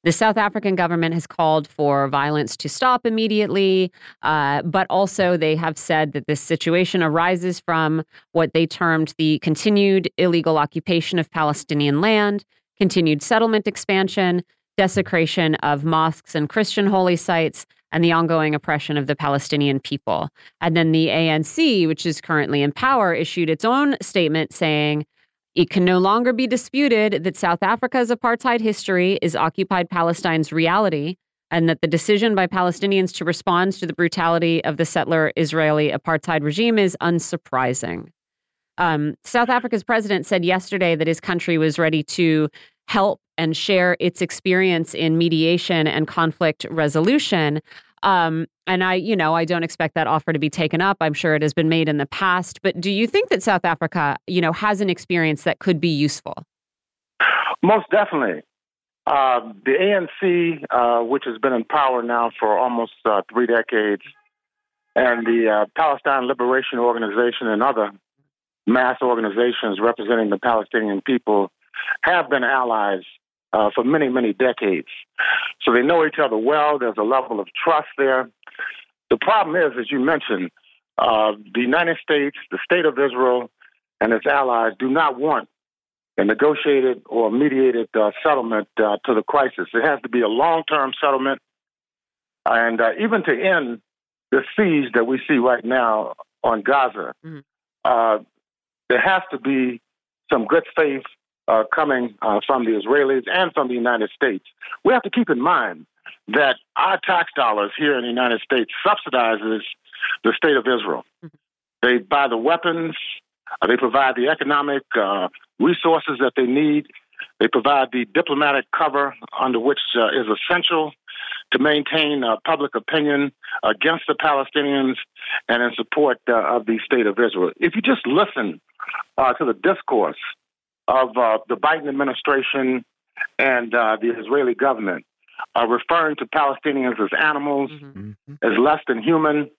The South African government has called for violence to stop immediately, uh, but also they have said that this situation arises from what they termed the continued illegal occupation of Palestinian land, continued settlement expansion, desecration of mosques and Christian holy sites, and the ongoing oppression of the Palestinian people. And then the ANC, which is currently in power, issued its own statement saying, it can no longer be disputed that South Africa's apartheid history is occupied Palestine's reality, and that the decision by Palestinians to respond to the brutality of the settler Israeli apartheid regime is unsurprising. Um, South Africa's president said yesterday that his country was ready to help and share its experience in mediation and conflict resolution. Um, and I, you know, I don't expect that offer to be taken up. I'm sure it has been made in the past. But do you think that South Africa, you know, has an experience that could be useful? Most definitely. Uh, the ANC, uh, which has been in power now for almost uh, three decades, and the uh, Palestine Liberation Organization and other mass organizations representing the Palestinian people have been allies uh, for many, many decades. So they know each other well. There's a level of trust there. The problem is, as you mentioned, uh, the United States, the state of Israel, and its allies do not want a negotiated or mediated uh, settlement uh, to the crisis. It has to be a long term settlement. And uh, even to end the siege that we see right now on Gaza, mm-hmm. Uh, there has to be some good faith uh, coming uh, from the Israelis and from the United States. We have to keep in mind that our tax dollars here in the United States subsidizes the state of Israel. Mm-hmm. They buy the weapons, uh, they provide the economic uh, resources that they need. They provide the diplomatic cover under which uh, is essential to maintain uh, public opinion against the Palestinians and in support uh, of the state of Israel. If you just listen uh, to the discourse of the Biden administration and the Israeli government, are referring to Palestinians as animals, mm-hmm. as less than human,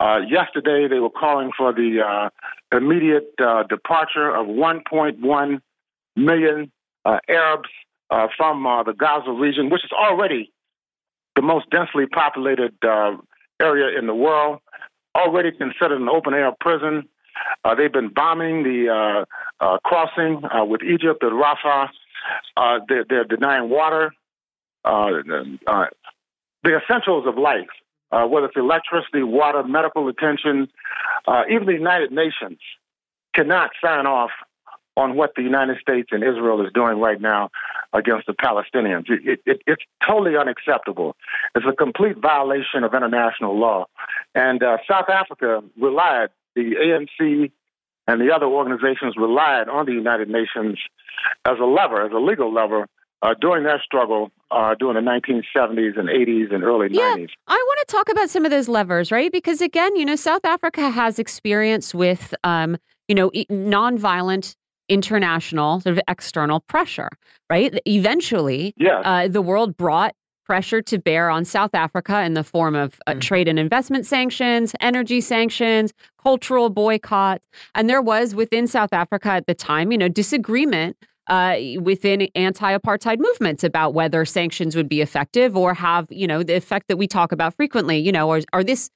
uh, yesterday, they were calling for the uh, immediate uh, departure of 1.1 million uh, Arabs uh, from uh, the Gaza region, which is already the most densely populated area in the world, already considered an open air prison. Uh, they've been bombing the uh, uh, crossing with Egypt at Rafah. They're, they're, denying water, the essentials of life uh, whether it's electricity, water, medical attention, uh, even the United Nations cannot sign off on what the United States and Israel is doing right now against the Palestinians. It, it, it's totally unacceptable. It's a complete violation of international law. And uh, South Africa relied, the ANC and the other organizations relied on the United Nations as a lever, as a legal lever uh, during that struggle uh, during the 1970s and 80s and early yeah, 90s. I want to talk about some of those levers, right? Because again, you know, South Africa has experience with, um, you know, nonviolent international sort of external pressure, right? Eventually, yeah. Uh, the world brought pressure to bear on South Africa in the form of uh, mm-hmm. trade and investment sanctions, energy sanctions, cultural boycotts. And there was within South Africa at the time, you know, disagreement uh, within anti-apartheid movements about whether sanctions would be effective or have you know the effect that we talk about frequently. You know, are, are this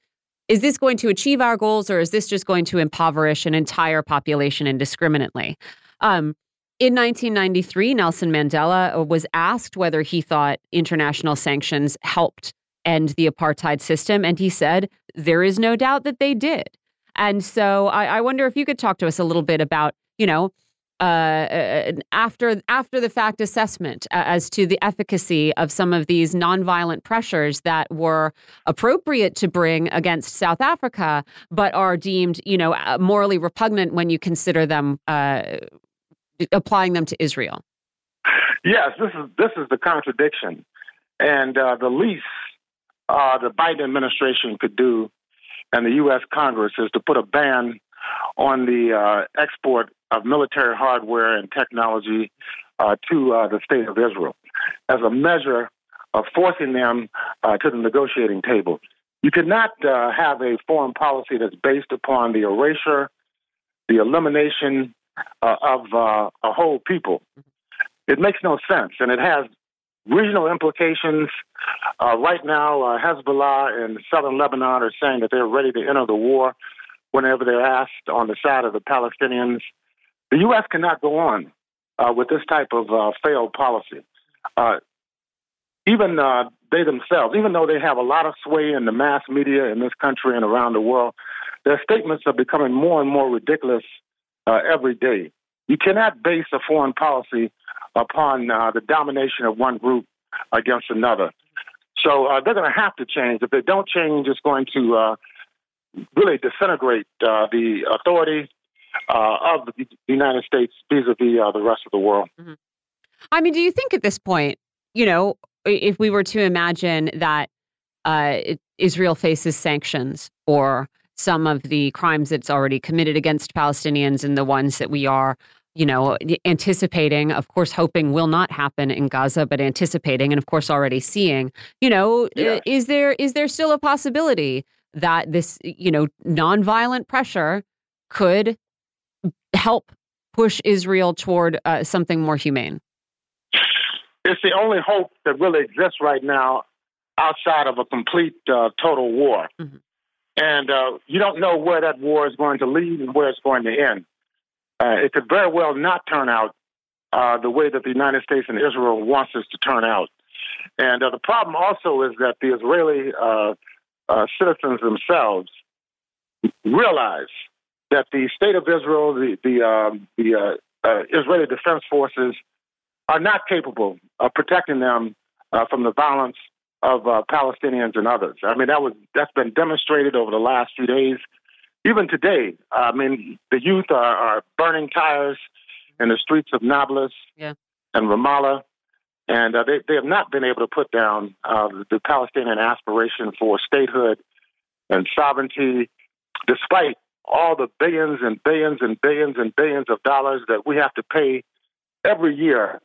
is this going to achieve our goals or is this just going to impoverish an entire population indiscriminately? Um, in 1993, Nelson Mandela uh, was asked whether he thought international sanctions helped end the apartheid system, and he said there is no doubt that they did. And so I, I wonder if you could talk to us a little bit about, you know, uh, uh, after after the fact assessment uh, as to the efficacy of some of these nonviolent pressures that were appropriate to bring against South Africa, but are deemed, you know, uh, morally repugnant when you consider them uh, applying them to Israel. Yes, this is this is the contradiction, and uh, the least the Biden administration could do, and the U.S. Congress is to put a ban on the export of military hardware and technology uh, to uh, the state of Israel as a measure of forcing them uh, to the negotiating table. You cannot uh, have a foreign policy that's based upon the erasure, the elimination uh, of uh, a whole people. It makes no sense, and it has regional implications. right now, Hezbollah in southern Lebanon are saying that they're ready to enter the war whenever they're asked on the side of the Palestinians. The U.S. cannot go on uh, with this type of uh, failed policy. Uh, even uh, they themselves, even though they have a lot of sway in the mass media in this country and around the world, their statements are becoming more and more ridiculous uh, every day. You cannot base a foreign policy upon uh, the domination of one group against another. So they're going to have to change. If they don't change, it's going to really disintegrate the authority uh, of the United States vis-a-vis uh, the rest of the world. Mm-hmm. I mean, do you think at this point, you know, if we were to imagine that uh, Israel faces sanctions or some of the crimes it's already committed against Palestinians and the ones that we are, you know, anticipating, of course, hoping will not happen in Gaza, but anticipating and of course already seeing, you know, yes. is there is there still a possibility that this, you know, nonviolent pressure could help push Israel toward uh, something more humane? It's the only hope that really exists right now outside of a complete uh, total war. Mm-hmm. And uh, you don't know where that war is going to lead and where it's going to end. Uh, it could very well not turn out uh, the way that the United States and Israel wants us to turn out. And uh, the problem also is that the Israeli uh, uh, citizens themselves realize that the state of Israel, the the, um, the Israeli Defense Forces, are not capable of protecting them from the violence of uh, Palestinians and others. I mean, that was that's been demonstrated over the last few days. Even today, I mean, the youth are, are burning tires in the streets of Nablus yeah. and Ramallah. And uh, they, they have not been able to put down uh, the Palestinian aspiration for statehood and sovereignty, despite all the billions and billions and billions and billions of dollars that we have to pay every year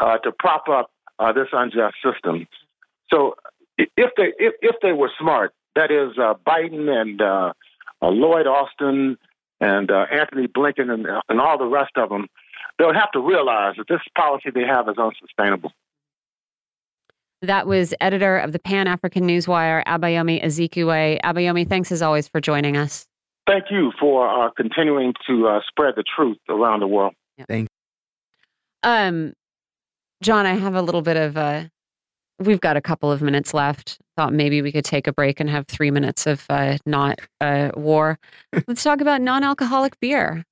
uh, to prop up uh, this unjust system. So, if they if, if they were smart, that is uh, Biden and uh, Lloyd Austin and Anthony Blinken and, and all the rest of them, they would have to realize that this policy they have is unsustainable. That was editor of the Pan African Newswire, Abayomi Azikiwe. Abayomi, thanks as always for joining us. Thank you for uh, continuing to uh, spread the truth around the world. Yeah. Thank you. Um, John, I have a little bit of a. We've got a couple of minutes left. Thought maybe we could take a break and have three minutes of uh, not uh, war. Let's talk about non-alcoholic beer.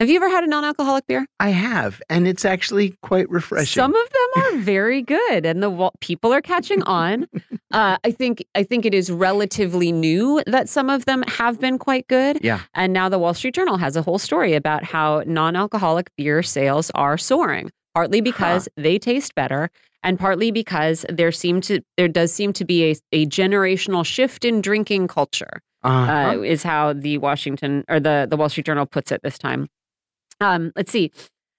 Have you ever had a non-alcoholic beer? I have, and it's actually quite refreshing. Some of them are very good, and the people are catching on. <laughs> Uh, I think I think it is relatively new that some of them have been quite good. Yeah, and now the Wall Street Journal has a whole story about how non-alcoholic beer sales are soaring, partly because huh. they taste better, and partly because there seem to there does seem to be a, a generational shift in drinking culture. Uh-huh. Uh, is how the Washington or the the Wall Street Journal puts it this time. Um, let's see.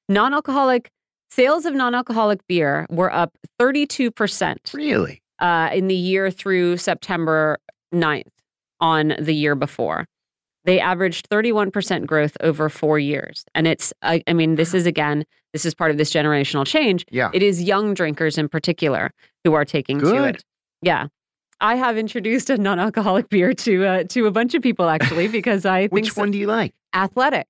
Non alcoholic sales of non alcoholic beer were up 32%. Really? Uh, in the year through September 9th on the year before. They averaged 31% growth over four years. And it's, I, I mean, this is again, this is part of this generational change. Yeah. It is young drinkers in particular who are taking Good. to it. Yeah. I have introduced a non-alcoholic beer to uh, to a bunch of people actually <laughs> because I think which one do you like? Athletic.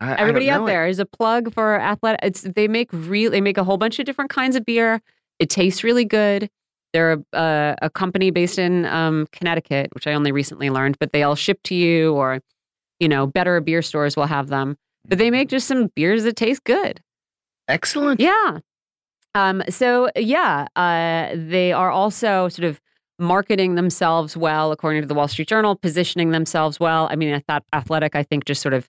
I, Everybody I out there is a plug for athletic. It's they make real. They make a whole bunch of different kinds of beer. It tastes really good. They're a, uh, a company based in um, Connecticut, which I only recently learned, but they all ship to you, or you know, better beer stores will have them. But they make just some beers that taste good. Excellent. Yeah. Um. So yeah, uh, they are also sort of marketing themselves well, according to the Wall Street Journal, positioning themselves well. I mean, I thought athletic. I think just sort of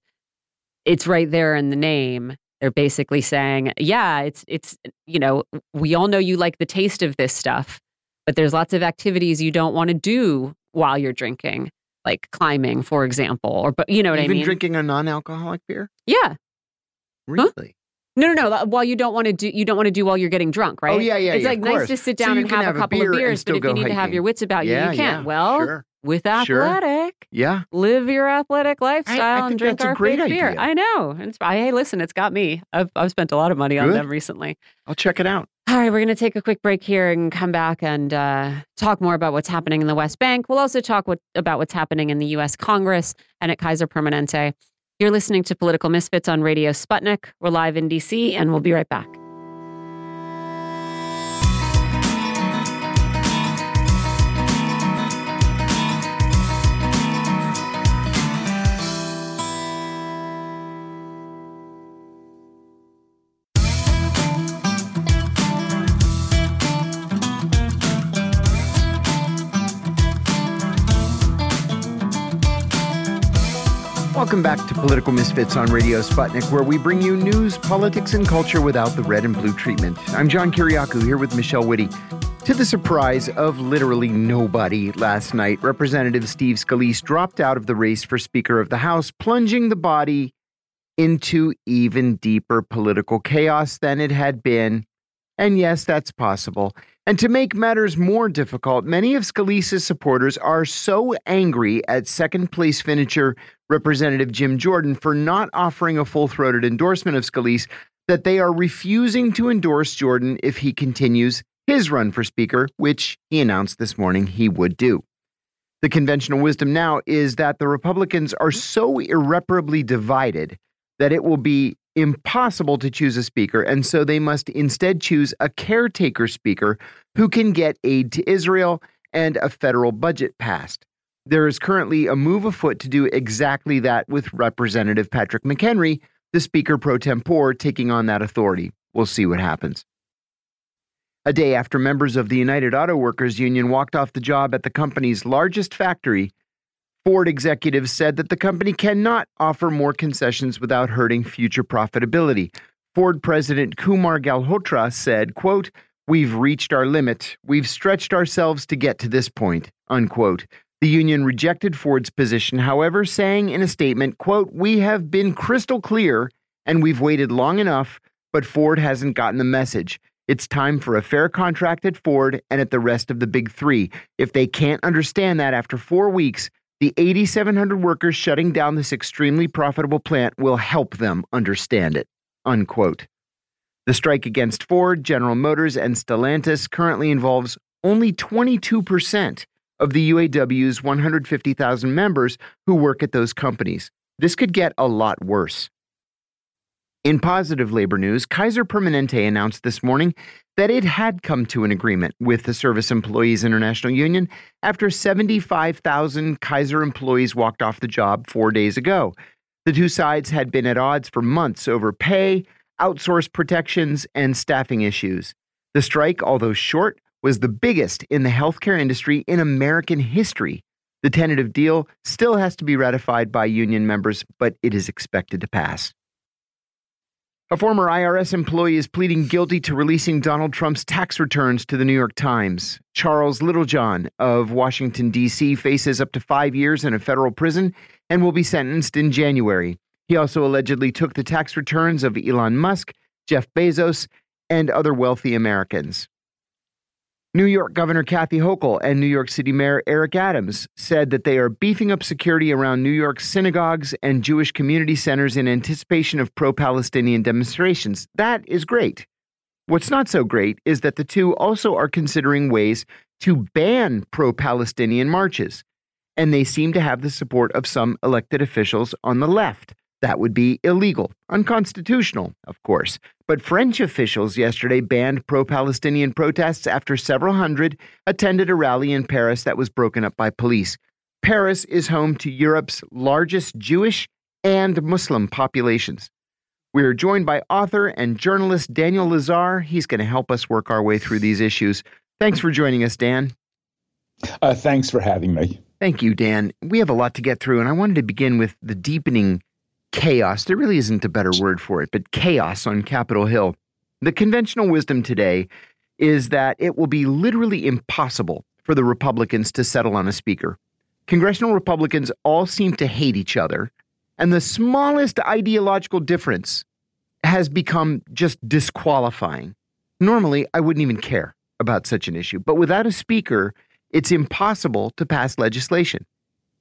it's right there in the name. They're basically saying, yeah, it's it's you know, we all know you like the taste of this stuff, but there's lots of activities you don't want to do while you're drinking, like climbing, for example, or but you know what Even I mean. Even drinking a non-alcoholic beer. Yeah. Really. Huh? No, no, no. While you don't want to do, you don't want to do while you're getting drunk, oh, right? Oh yeah, yeah. It's yeah, like nice to sit down so and have, have, a couple of beers, but if you need hiking. to have your wits about yeah, you, you can't. Yeah, well, sure. with athletic, sure. yeah, live your athletic lifestyle I, I and drink our great idea. beer. I know. It's, I, hey, listen, it's got me. I've I've spent a lot of money on them recently. I'll check it out. All right, we're going to take a quick break here and come back and uh, talk more about what's happening in the West Bank. We'll also talk what, about what's happening in the U.S. Congress and at Kaiser Permanente. You're listening to Political Misfits on Radio Sputnik. We're live in D.C., and we'll be right back. Welcome back to Political Misfits on Radio Sputnik, where we bring you news, politics, and culture without the red and blue treatment. I'm John Kiriakou here with Michelle Witte. To the surprise of literally nobody last night, Representative Steve Scalise dropped out of the race for Speaker of the House, plunging the body into even deeper political chaos than it had been. And yes, that's possible. And to make matters more difficult, many of Scalise's supporters are so angry at second place finisher Representative Jim Jordan for not offering a full throated endorsement of Scalise that they are refusing to endorse Jordan if he continues his run for Speaker, which he announced this morning he would do. The conventional wisdom now is that the Republicans are so irreparably divided that it will be impossible to choose a speaker, and so they must instead choose a caretaker speaker who can get aid to Israel and a federal budget passed. There is currently a move afoot to do exactly that with Representative Patrick McHenry, the Speaker pro tempore, taking on that authority. We'll see what happens. A day after members of the United Auto Workers Union walked off the job at the company's largest factory, Ford executives said that the company cannot offer more concessions without hurting future profitability. Ford President Kumar Galhotra said, quote, We've reached our limit. We've stretched ourselves to get to this point, unquote. The union rejected Ford's position, however, saying in a statement, quote, We have been crystal clear and we've waited long enough, but Ford hasn't gotten the message. It's time for a fair contract at Ford and at the rest of the big three. If they can't understand that after four weeks, the 8,700 workers shutting down this extremely profitable plant will help them understand it. Unquote. The strike against Ford, General Motors, and Stellantis currently involves only 22% of the UAW's 150,000 members who work at those companies. This could get a lot worse. In positive labor news, Kaiser Permanente announced this morning that it had come to an agreement with the Service Employees International Union after 75,000 Kaiser employees walked off the job four days ago. The two sides had been at odds for months over pay, outsourced protections, and staffing issues. The strike, although short, was the biggest in the healthcare industry in American history. The tentative deal still has to be ratified by union members, but it is expected to pass. A former IRS employee is pleading guilty to releasing Donald Trump's tax returns to the New York Times. Charles Littlejohn of Washington, D.C., faces up to five years in a federal prison and will be sentenced in January. He also allegedly took the tax returns of Elon Musk, Jeff Bezos, and other wealthy Americans. New York Governor Kathy Hochul and New York City Mayor Eric Adams said that they are beefing up security around New York's synagogues and Jewish community centers in anticipation of pro Palestinian demonstrations. That is great. What's not so great is that the two also are considering ways to ban pro Palestinian marches, and they seem to have the support of some elected officials on the left. That would be illegal, unconstitutional, of course. But French officials yesterday banned pro Palestinian protests after several hundred attended a rally in Paris that was broken up by police. Paris is home to Europe's largest Jewish and Muslim populations. We're joined by author and journalist Daniel Lazare. He's going to help us work our way through these issues. Thanks for joining us, Dan. Uh, thanks for having me. Thank you, Dan. We have a lot to get through, and I wanted to begin with the deepening chaos. There really isn't a better word for it, but chaos on Capitol Hill. The conventional wisdom today is that it will be literally impossible for the Republicans to settle on a speaker. Congressional Republicans all seem to hate each other, and the smallest ideological difference has become just disqualifying. Normally, I wouldn't even care about such an issue, but without a speaker, it's impossible to pass legislation.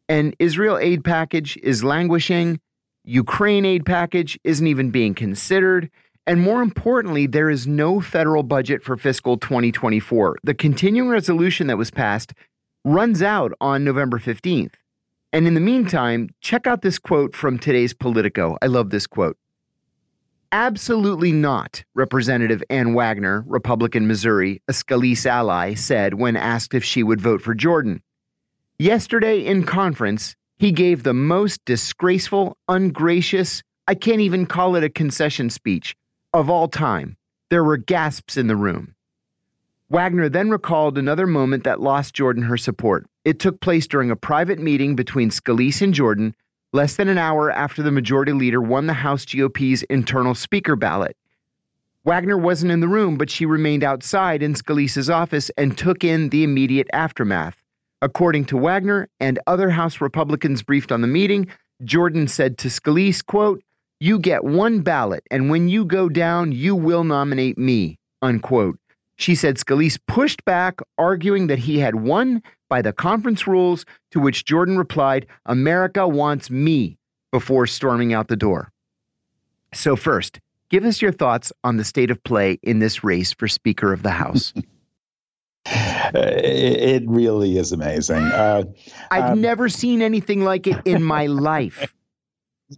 An Israel aid package is languishing. Ukraine aid package isn't even being considered. And more importantly, there is no federal budget for fiscal 2024. The continuing resolution that was passed runs out on November 15th. And in the meantime, check out this quote from today's Politico. I love this quote. Absolutely not, Representative Ann Wagner, Republican Missouri, a Scalise ally, said when asked if she would vote for Jordan. Yesterday in conference, he gave the most disgraceful, ungracious, I can't even call it a concession speech, of all time. There were gasps in the room. Wagner then recalled another moment that lost Jordan her support. It took place during a private meeting between Scalise and Jordan, less than an hour after the majority leader won the House GOP's internal speaker ballot. Wagner wasn't in the room, but she remained outside in Scalise's office and took in the immediate aftermath. According to Wagner and other House Republicans briefed on the meeting, Jordan said to Scalise, quote, you get one ballot, and when you go down, you will nominate me, unquote. She said Scalise pushed back, arguing that he had won by the conference rules, to which Jordan replied, America wants me, before storming out the door. So, first, give us your thoughts on the state of play in this race for Speaker of the House. <laughs> it really is amazing. Uh, I've um, never seen anything like it in my life. <laughs>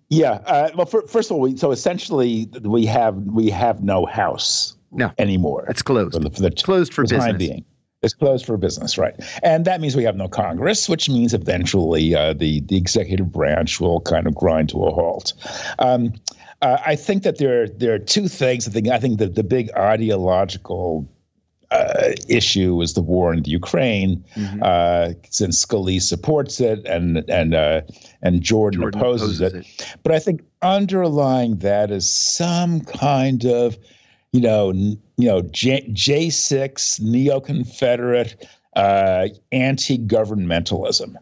Yeah. Uh, well, for, first of all, we, so essentially we have we have no house no anymore. It's closed. For the, for the closed for business. Time being. It's closed for business, right? And that means we have no Congress, which means eventually uh, the the executive branch will kind of grind to a halt. Um, uh, I think that there there are two things. I think I think that the big ideological uh, issue is the war in the Ukraine, mm-hmm. uh, since Scalise supports it and and uh, and Jordan, Jordan opposes, opposes it. it. But I think underlying that is some kind of, you know, n- you know, J six neo Confederate uh, anti governmentalism.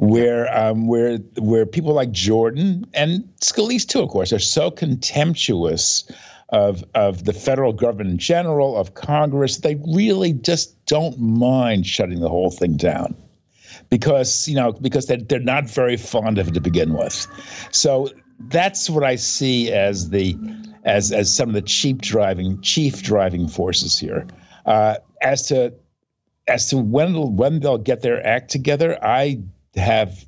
Where um, where where people like Jordan and Scalise too, of course, are so contemptuous of of the federal government in general, of Congress. They really just don't mind shutting the whole thing down because you know because they're, they're not very fond of it to begin with. So that's what I see as the as as some of the cheap driving chief driving forces here. Uh, as to as to when when they'll get their act together, I have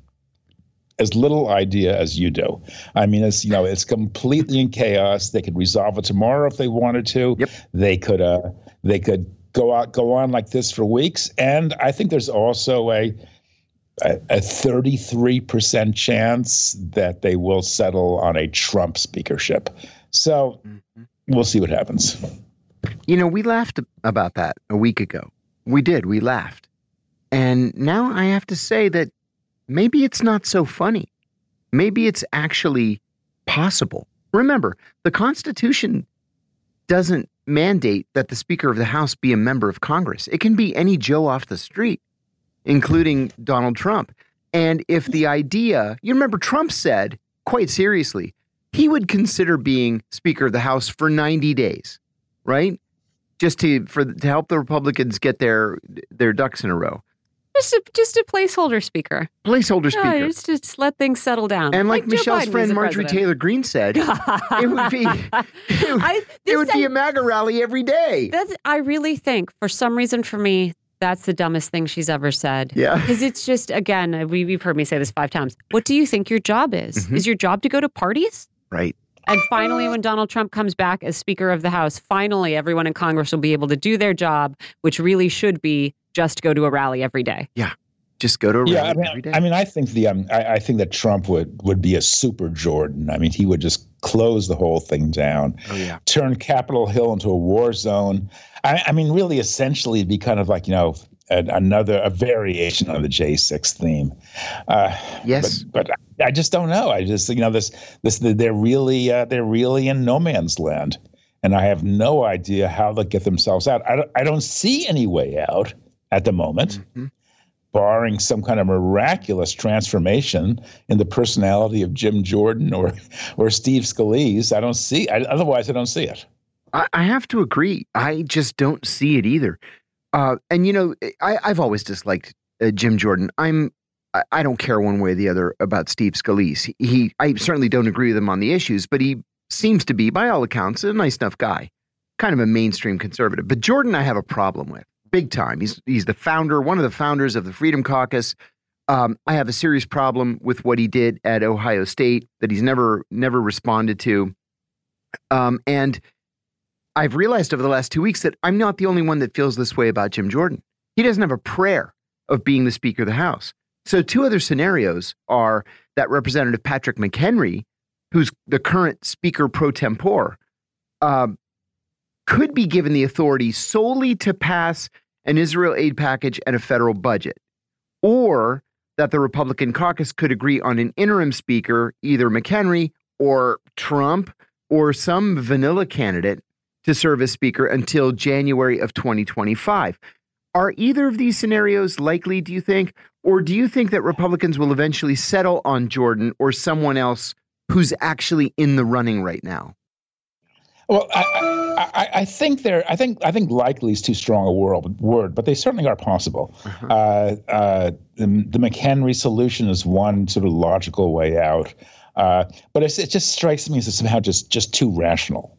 as little idea as you do. I mean, it's you know, it's completely in chaos. They could resolve it tomorrow if they wanted to. Yep. They could uh, they could go out go on like this for weeks. And I think there's also a a 33% chance that they will settle on a Trump speakership. So mm-hmm. we'll see what happens. You know, we laughed about that a week ago. We did. We laughed. And now I have to say that maybe it's not so funny. Maybe it's actually possible. Remember, the Constitution doesn't mandate that the Speaker of the House be a member of Congress. It can be any Joe off the street, including Donald Trump. And if the idea, you remember, Trump said quite seriously, he would consider being Speaker of the House for 90 days, right? Just to for to help the Republicans get their their ducks in a row. Just a, just a placeholder speaker. Placeholder speaker. Yeah, just, just let things settle down. And like, like Michelle's friend Marjorie Taylor Greene said, it would be <laughs> <laughs> it would, I, it would be a MAGA rally every day. That's I really think for some reason for me that's the dumbest thing she's ever said. Yeah. Because it's just again we, have heard me say this five times. What do you think your job is? Mm-hmm. Is your job to go to parties? Right. And finally, when Donald Trump comes back as Speaker of the House, finally everyone in Congress will be able to do their job, which really should be just go to a rally every day. Yeah. Just go to a yeah, rally I mean, every day. I mean, I think the um, I, I, think that Trump would would be a super Jordan. I mean, he would just close the whole thing down. Oh yeah. Turn Capitol Hill into a war zone. I, I mean, really, essentially, be kind of like you know another a variation on the J6 theme. Uh, yes, but, but, I just don't know. I just you know this this they're really uh, they're really in no man's land, and I have no idea how they'll get themselves out. I don't, I don't see any way out at the moment. Mm-hmm. Barring some kind of miraculous transformation in the personality of Jim Jordan or <laughs> or Steve Scalise, I don't see. I, otherwise, I don't see it. I, I have to agree. I just don't see it either. Uh, and you know, I, have always disliked uh, Jim Jordan. I'm I, I, don't care one way or the other about Steve Scalise. He, he, I certainly don't agree with him on the issues, but he seems to be, by all accounts, a nice enough guy, kind of a mainstream conservative. But Jordan, I have a problem with big time. He's he's the founder, one of the founders of the Freedom Caucus. Um, I have a serious problem with what he did at Ohio State that he's never never responded to. Um, and I've realized over the last two weeks that I'm not the only one that feels this way about Jim Jordan. He doesn't have a prayer of being the Speaker of the House. So, two other scenarios are that Representative Patrick McHenry, who's the current Speaker pro tempore, um, could be given the authority solely to pass an Israel aid package and a federal budget, or that the Republican caucus could agree on an interim speaker, either McHenry or Trump or some vanilla candidate to serve as Speaker until January of 2025. Are either of these scenarios likely, do you think? Or do you think that Republicans will eventually settle on Jordan or someone else who's actually in the running right now? Well, I, I, I, think they're. I think. I think likely is too strong a word, word but they certainly are possible. Uh-huh. Uh, uh, the, the McHenry solution is one sort of logical way out, uh, but it just strikes me as somehow just just too rational,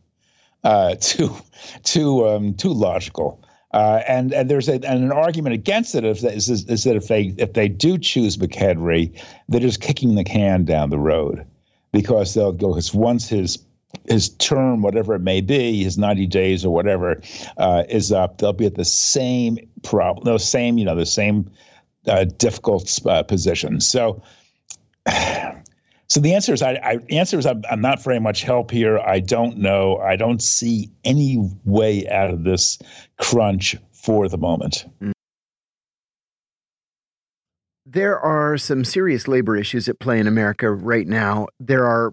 uh, <laughs> too too um, too logical. Uh, and and there's a, and an argument against it is, is, is that if they if they do choose McHenry, they're just kicking the can down the road because they'll go because once his his term, whatever it may be, his 90 days or whatever, uh, is up, they'll be at the same problem, the same, you know, the same uh, difficult uh, position. So, <sighs> so the answer is, I, I answer is, I'm, I'm not very much help here. I don't know. I don't see any way out of this crunch for the moment. There are some serious labor issues at play in America right now. There are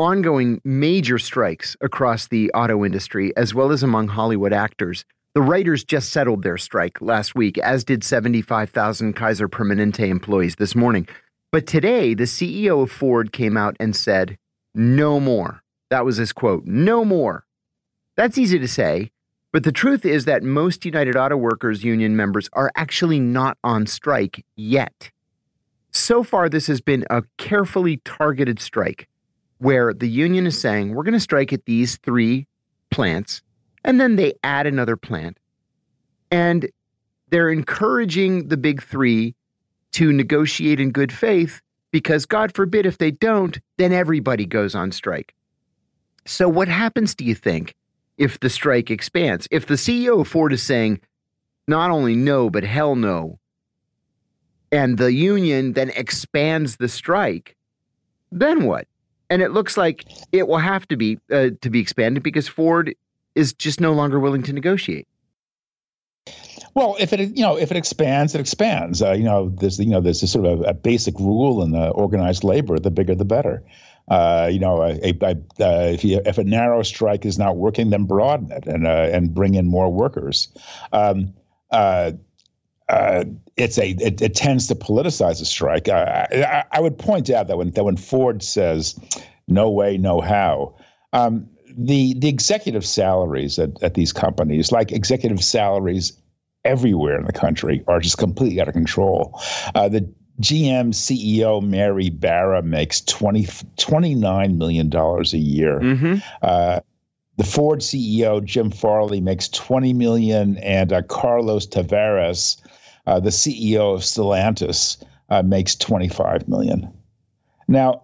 ongoing major strikes across the auto industry, as well as among Hollywood actors. The writers just settled their strike last week, as did 75,000 Kaiser Permanente employees this morning. But today, the CEO of Ford came out and said, no more. That was his quote, no more. That's easy to say, but the truth is that most United Auto Workers union members are actually not on strike yet. So far, this has been a carefully targeted strike where the union is saying, we're going to strike at these three plants, and then they add another plant. And they're encouraging the big three to negotiate in good faith because, God forbid, if they don't, then everybody goes on strike. So, what happens, do you think, if the strike expands? If the CEO of Ford is saying, not only no, but hell no, and the union then expands the strike, then what? And it looks like it will have to be uh, to be expanded because Ford is just no longer willing to negotiate. Well, if it you know if it expands, it expands. Uh, you know, there's you know there's a sort of a, a basic rule in the organized labor: the bigger, the better. Uh, you know, a, a, uh, if, you, if a narrow strike is not working, then broaden it and uh, and bring in more workers. Um, uh, it's a it, it, tends to politicize a strike. I, I, I, would point out that when that when Ford says no way, no how, um, the the executive salaries at, at these companies, like executive salaries everywhere in the country, are just completely out of control. Uh, the GM CEO Mary Barra makes 20, $29 million a year. Mm-hmm. Uh, the Ford CEO Jim Farley makes 20 million, and uh, Carlos Tavares uh, the CEO of Stellantis uh, makes 25 million. Now,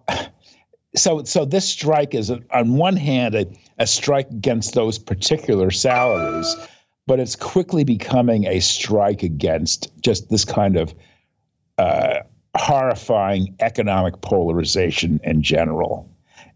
so so this strike is on one hand a, a strike against those particular salaries, but it's quickly becoming a strike against just this kind of uh, horrifying economic polarization in general.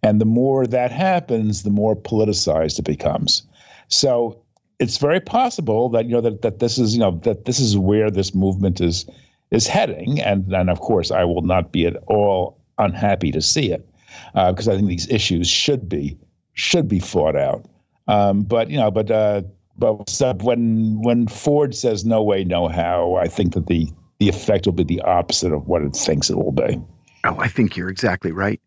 And the more that happens, the more politicized it becomes. So it's very possible that you know that, that this is you know that this is where this movement is is heading, and and of course I will not be at all unhappy to see it uh, because I think these issues should be should be fought out. Um, but you know, but uh, but when when Ford says no way, no how, I think that the the effect will be the opposite of what it thinks it will be. Oh, I think you're exactly right.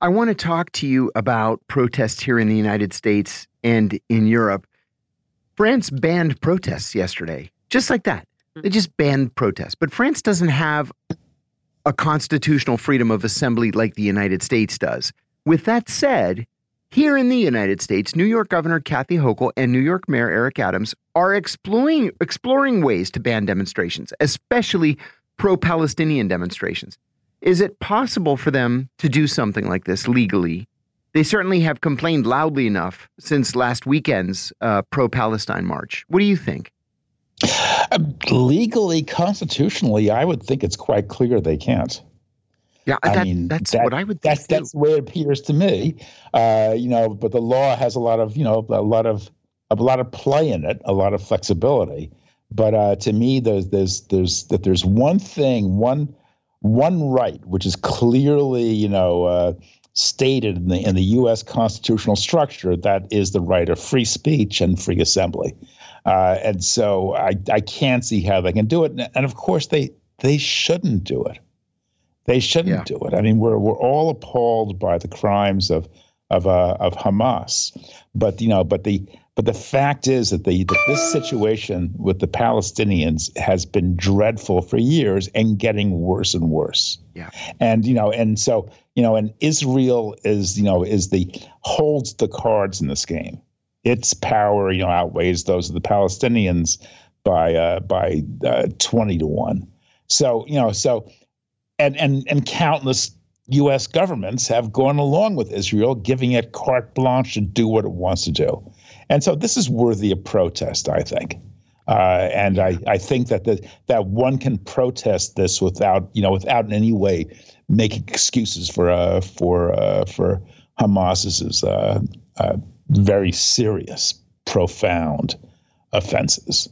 I want to talk to you about protests here in the United States and in Europe. France banned protests yesterday, just like that. They mm-hmm. just banned protests. But France doesn't have a constitutional freedom of assembly like the United States does. With that said, here in the United States, New York Governor Kathy Hochul and New York Mayor Eric Adams are exploring exploring ways to ban demonstrations, especially pro-Palestinian demonstrations. Is it possible for them to do something like this legally they certainly have complained loudly enough since last weekend's uh, pro Palestine march. What do you think? Uh, legally, constitutionally, I would think it's quite clear they can't. Yeah, that, I mean, that's that, what I would think. That's, that's the way it appears to me. Uh, you know, but the law has a lot of, you know, a lot of a lot of play in it, a lot of flexibility. But uh, to me, there's there's there's that there's one thing, one one right, which is clearly, you know, uh, stated in the in the U.S. constitutional structure that is the right of free speech and free assembly, uh, and so I I can't see how they can do it, and of course they they shouldn't do it. They shouldn't yeah. do it. I mean, we're we're all appalled by the crimes of of uh, of Hamas, but you know, but the But the fact is that the that this situation with the Palestinians has been dreadful for years and getting worse and worse. Yeah. And you know, and so you know, and Israel is you know is the holds the cards in this game. Its power you know outweighs those of the Palestinians by uh, by uh, twenty to one. So you know, so and and and countless U.S. governments have gone along with Israel, giving it carte blanche to do what it wants to do. And so this is worthy of protest, I think. Uh, and I, I think that the, that one can protest this without you know without in any way making excuses for uh, for uh, for Hamas's uh, uh, very serious, profound offenses.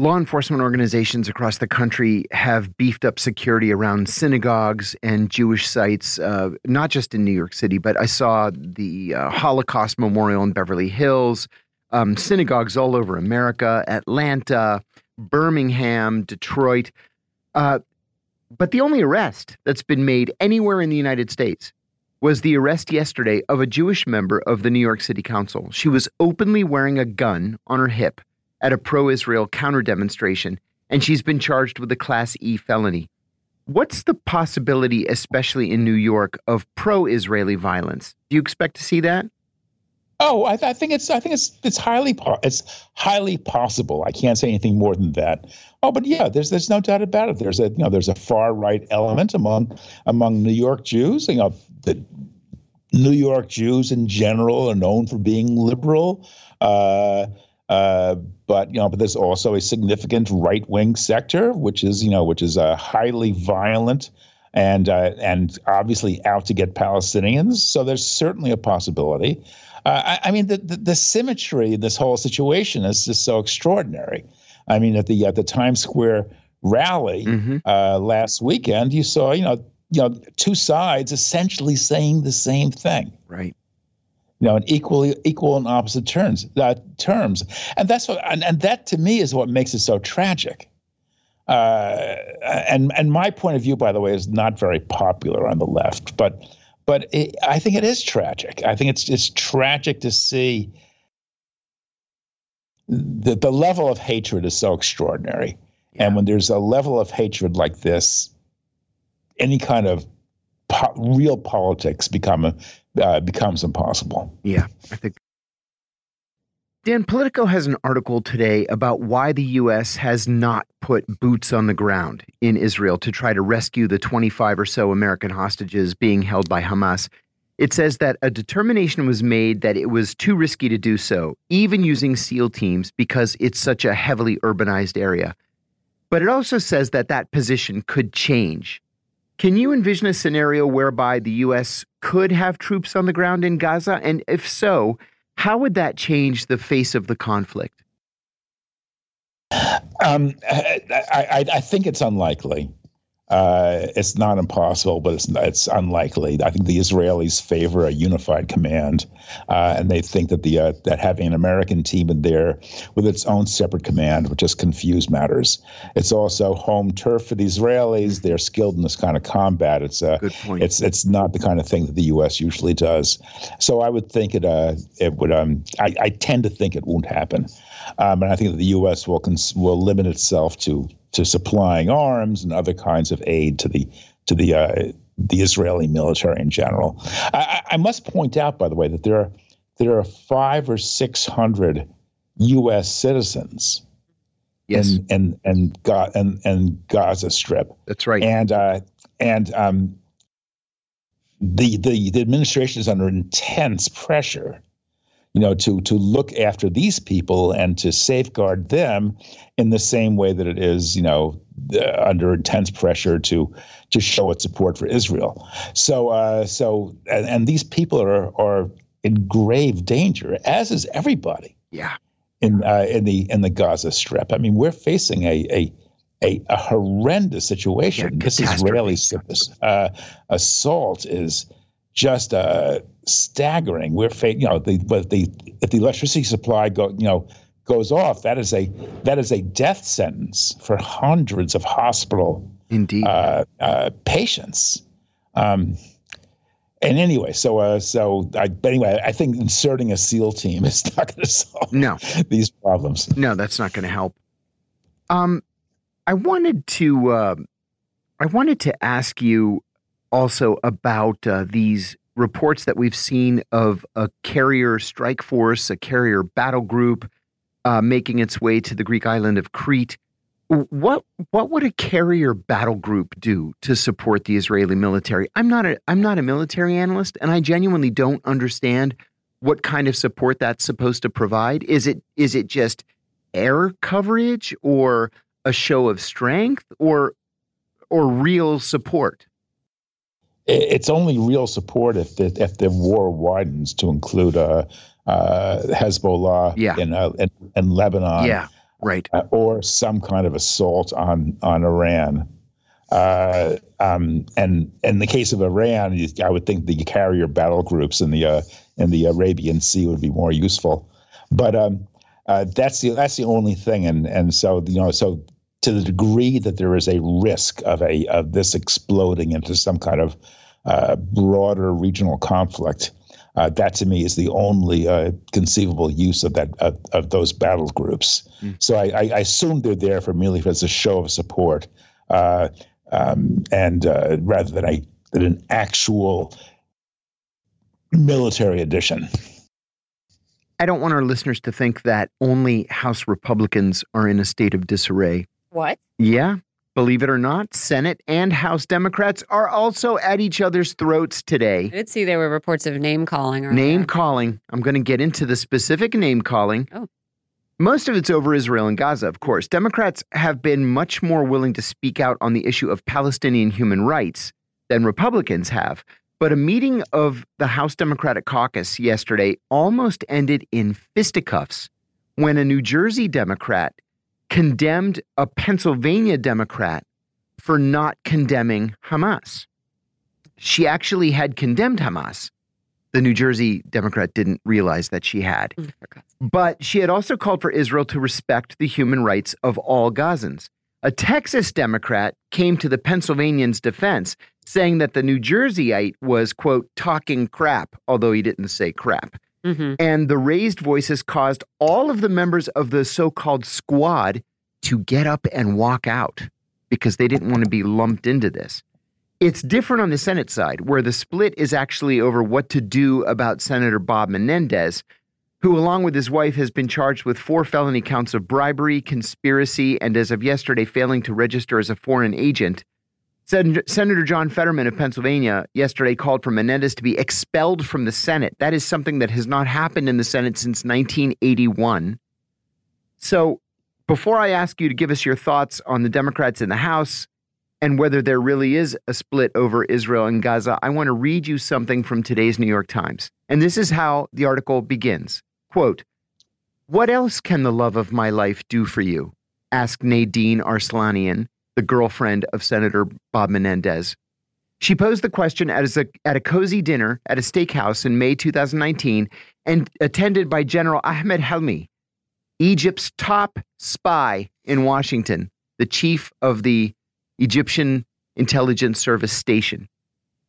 Law enforcement organizations across the country have beefed up security around synagogues and Jewish sites, uh, not just in New York City, but I saw the uh, Holocaust Memorial in Beverly Hills, um, synagogues all over America, Atlanta, Birmingham, Detroit. Uh, but the only arrest that's been made anywhere in the United States was the arrest yesterday of a Jewish member of the New York City Council. She was openly wearing a gun on her hip at a pro Israel counter demonstration, and she's been charged with a Class E felony. What's the possibility, especially in New York, of pro Israeli violence? Do you expect to see that? Oh, I, I, think it's I think it's it's highly it's highly possible. I can't say anything more than that. Oh, but yeah, there's there's no doubt about it. There's a you know there's a far right element among among New York Jews. You know the New York Jews in general are known for being liberal. Uh, uh, but you know, but there's also a significant right wing sector, which is you know, which is a uh, highly violent and uh, and obviously out to get Palestinians. So there's certainly a possibility. Uh, I, I, mean, the, the, the symmetry in this whole situation is just so extraordinary. I mean, at the at the Times Square rally mm-hmm. uh, last weekend, you saw you know you know two sides essentially saying the same thing. Right you know, in equally equal and opposite terms. Uh, terms, and that's what, and, and that to me is what makes it so tragic. Uh, and and my point of view, by the way, is not very popular on the left, but but it, I think it is tragic. I think it's it's tragic to see the the level of hatred is so extraordinary, yeah. and when there's a level of hatred like this, any kind of po- real politics become uh, becomes impossible. Yeah, I think. Dan, Politico has an article today about why the U.S. has not put boots on the ground in Israel to try to rescue the 25 or so American hostages being held by Hamas. It says that a determination was made that it was too risky to do so, even using SEAL teams, because it's such a heavily urbanized area. But it also says that that position could change can you envision a scenario whereby the U.S. could have troops on the ground in Gaza? And if so, how would that change the face of the conflict? Um, I, I, I, think it's unlikely. Uh, it's not impossible, but it's it's unlikely. I think the Israelis favor a unified command, uh, and they think that the uh, that having an American team in there with its own separate command would just confuse matters. It's also home turf for the Israelis. They're skilled in this kind of combat. It's uh, It's it's not the kind of thing that the U.S. usually does. So I would think it uh it would um I, I tend to think it won't happen, um, and I think that the U.S. will cons- will limit itself to to supplying arms and other kinds of aid to the to the uh, the Israeli military in general. I, I, must point out, by the way, that there are there are five or six hundred U.S. citizens yes. in in and and, and Gaza Strip. That's right. And uh, and um, the the the administration is under intense pressure you know, to to look after these people and to safeguard them in the same way that it is, you know, uh, under intense pressure to to show its support for Israel. So, uh, so, and, and these people are are in grave danger, as is everybody. Yeah. In uh, in the in the Gaza Strip, I mean, we're facing a a a, a horrendous situation. Yeah, this Israeli uh, assault is just uh, staggering. We're, you know, the, but the if the electricity supply go, you know, goes off, that is a that is a death sentence for hundreds of hospital indeed uh, uh, patients. Um, and anyway, so uh, so I, but anyway, I think inserting a SEAL team <laughs> is not going to solve No. these problems. No, that's not going to help. Um, I wanted to, uh, I wanted to ask you also about uh, these reports that we've seen of a carrier strike force, a carrier battle group, uh, making its way to the Greek island of Crete. What what would a carrier battle group do to support the Israeli military? I'm not a I'm not a military analyst, and I genuinely don't understand what kind of support that's supposed to provide. Is it is it just air coverage or a show of strength or or real support? It's only real support if the if the war widens to include uh, uh, Hezbollah Yeah. in, uh, in, in Lebanon. yeah, right. uh, or some kind of assault on on Iran. Uh, um, and in the case of Iran, I would think the carrier battle groups in the uh, in the Arabian Sea would be more useful. But um, uh, that's the that's the only thing, and and so you know so to the degree that there is a risk of a of this exploding into some kind of uh, broader regional conflict, uh, that to me is the only uh, conceivable use of that of, of those battle groups. So I, I, I assume they're there for merely as a show of support, uh, um, and uh, rather than a than an actual military addition. I don't want our listeners to think that only House Republicans are in a state of disarray. What? Yeah, believe it or not, Senate and House Democrats are also at each other's throats today. I did see there were reports of name calling. earlier. Name calling. I'm going to get into the specific name calling. Oh. Most of it's over Israel and Gaza, of course. Democrats have been much more willing to speak out on the issue of Palestinian human rights than Republicans have. But a meeting of the House Democratic Caucus yesterday almost ended in fisticuffs when a New Jersey Democrat condemned a Pennsylvania Democrat for not condemning Hamas. She actually had condemned Hamas. The New Jersey Democrat didn't realize that she had. Mm, But she had also called for Israel to respect the human rights of all Gazans. A Texas Democrat came to the Pennsylvanian's defense, saying that the New Jerseyite was, quote, talking crap, although he didn't say crap. Mhm. And the raised voices caused all of the members of the so called squad to get up and walk out because they didn't want to be lumped into this. It's different on the Senate side, where the split is actually over what to do about Senator Bob Menendez, who, along with his wife, has been charged with four felony counts of bribery, conspiracy, and as of yesterday, failing to register as a foreign agent. Sen- Senator John Fetterman of Pennsylvania yesterday called for Menendez to be expelled from the Senate. That is something that has not happened in the Senate since 1981. So, before I ask you to give us your thoughts on the Democrats in the House and whether there really is a split over Israel and Gaza, I want to read you something from today's New York Times. And this is how the article begins. Quote, What else can the love of my life do for you? asked Nadine Arslanian, the girlfriend of Senator Bob Menendez. She posed the question at a, at a cozy dinner at a steakhouse in May 2019 and attended by General Ahmed Helmi, Egypt's top spy in Washington, the chief of the Egyptian intelligence service station.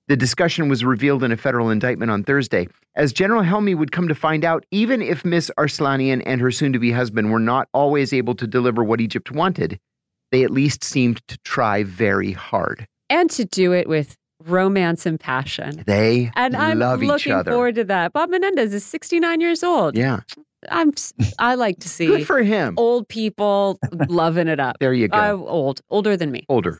The discussion was revealed in a federal indictment on Thursday. As General Helmi would come to find out, even if Miss Arslanian and her soon to be husband were not always able to deliver what Egypt wanted, they at least seemed to try very hard. And to do it with romance and passion. They And I'm looking forward to that. Bob Menendez is 69 years old. yeah, I'm. I like to see good for him. old people loving it up. There you go. Uh, old, older than me. older.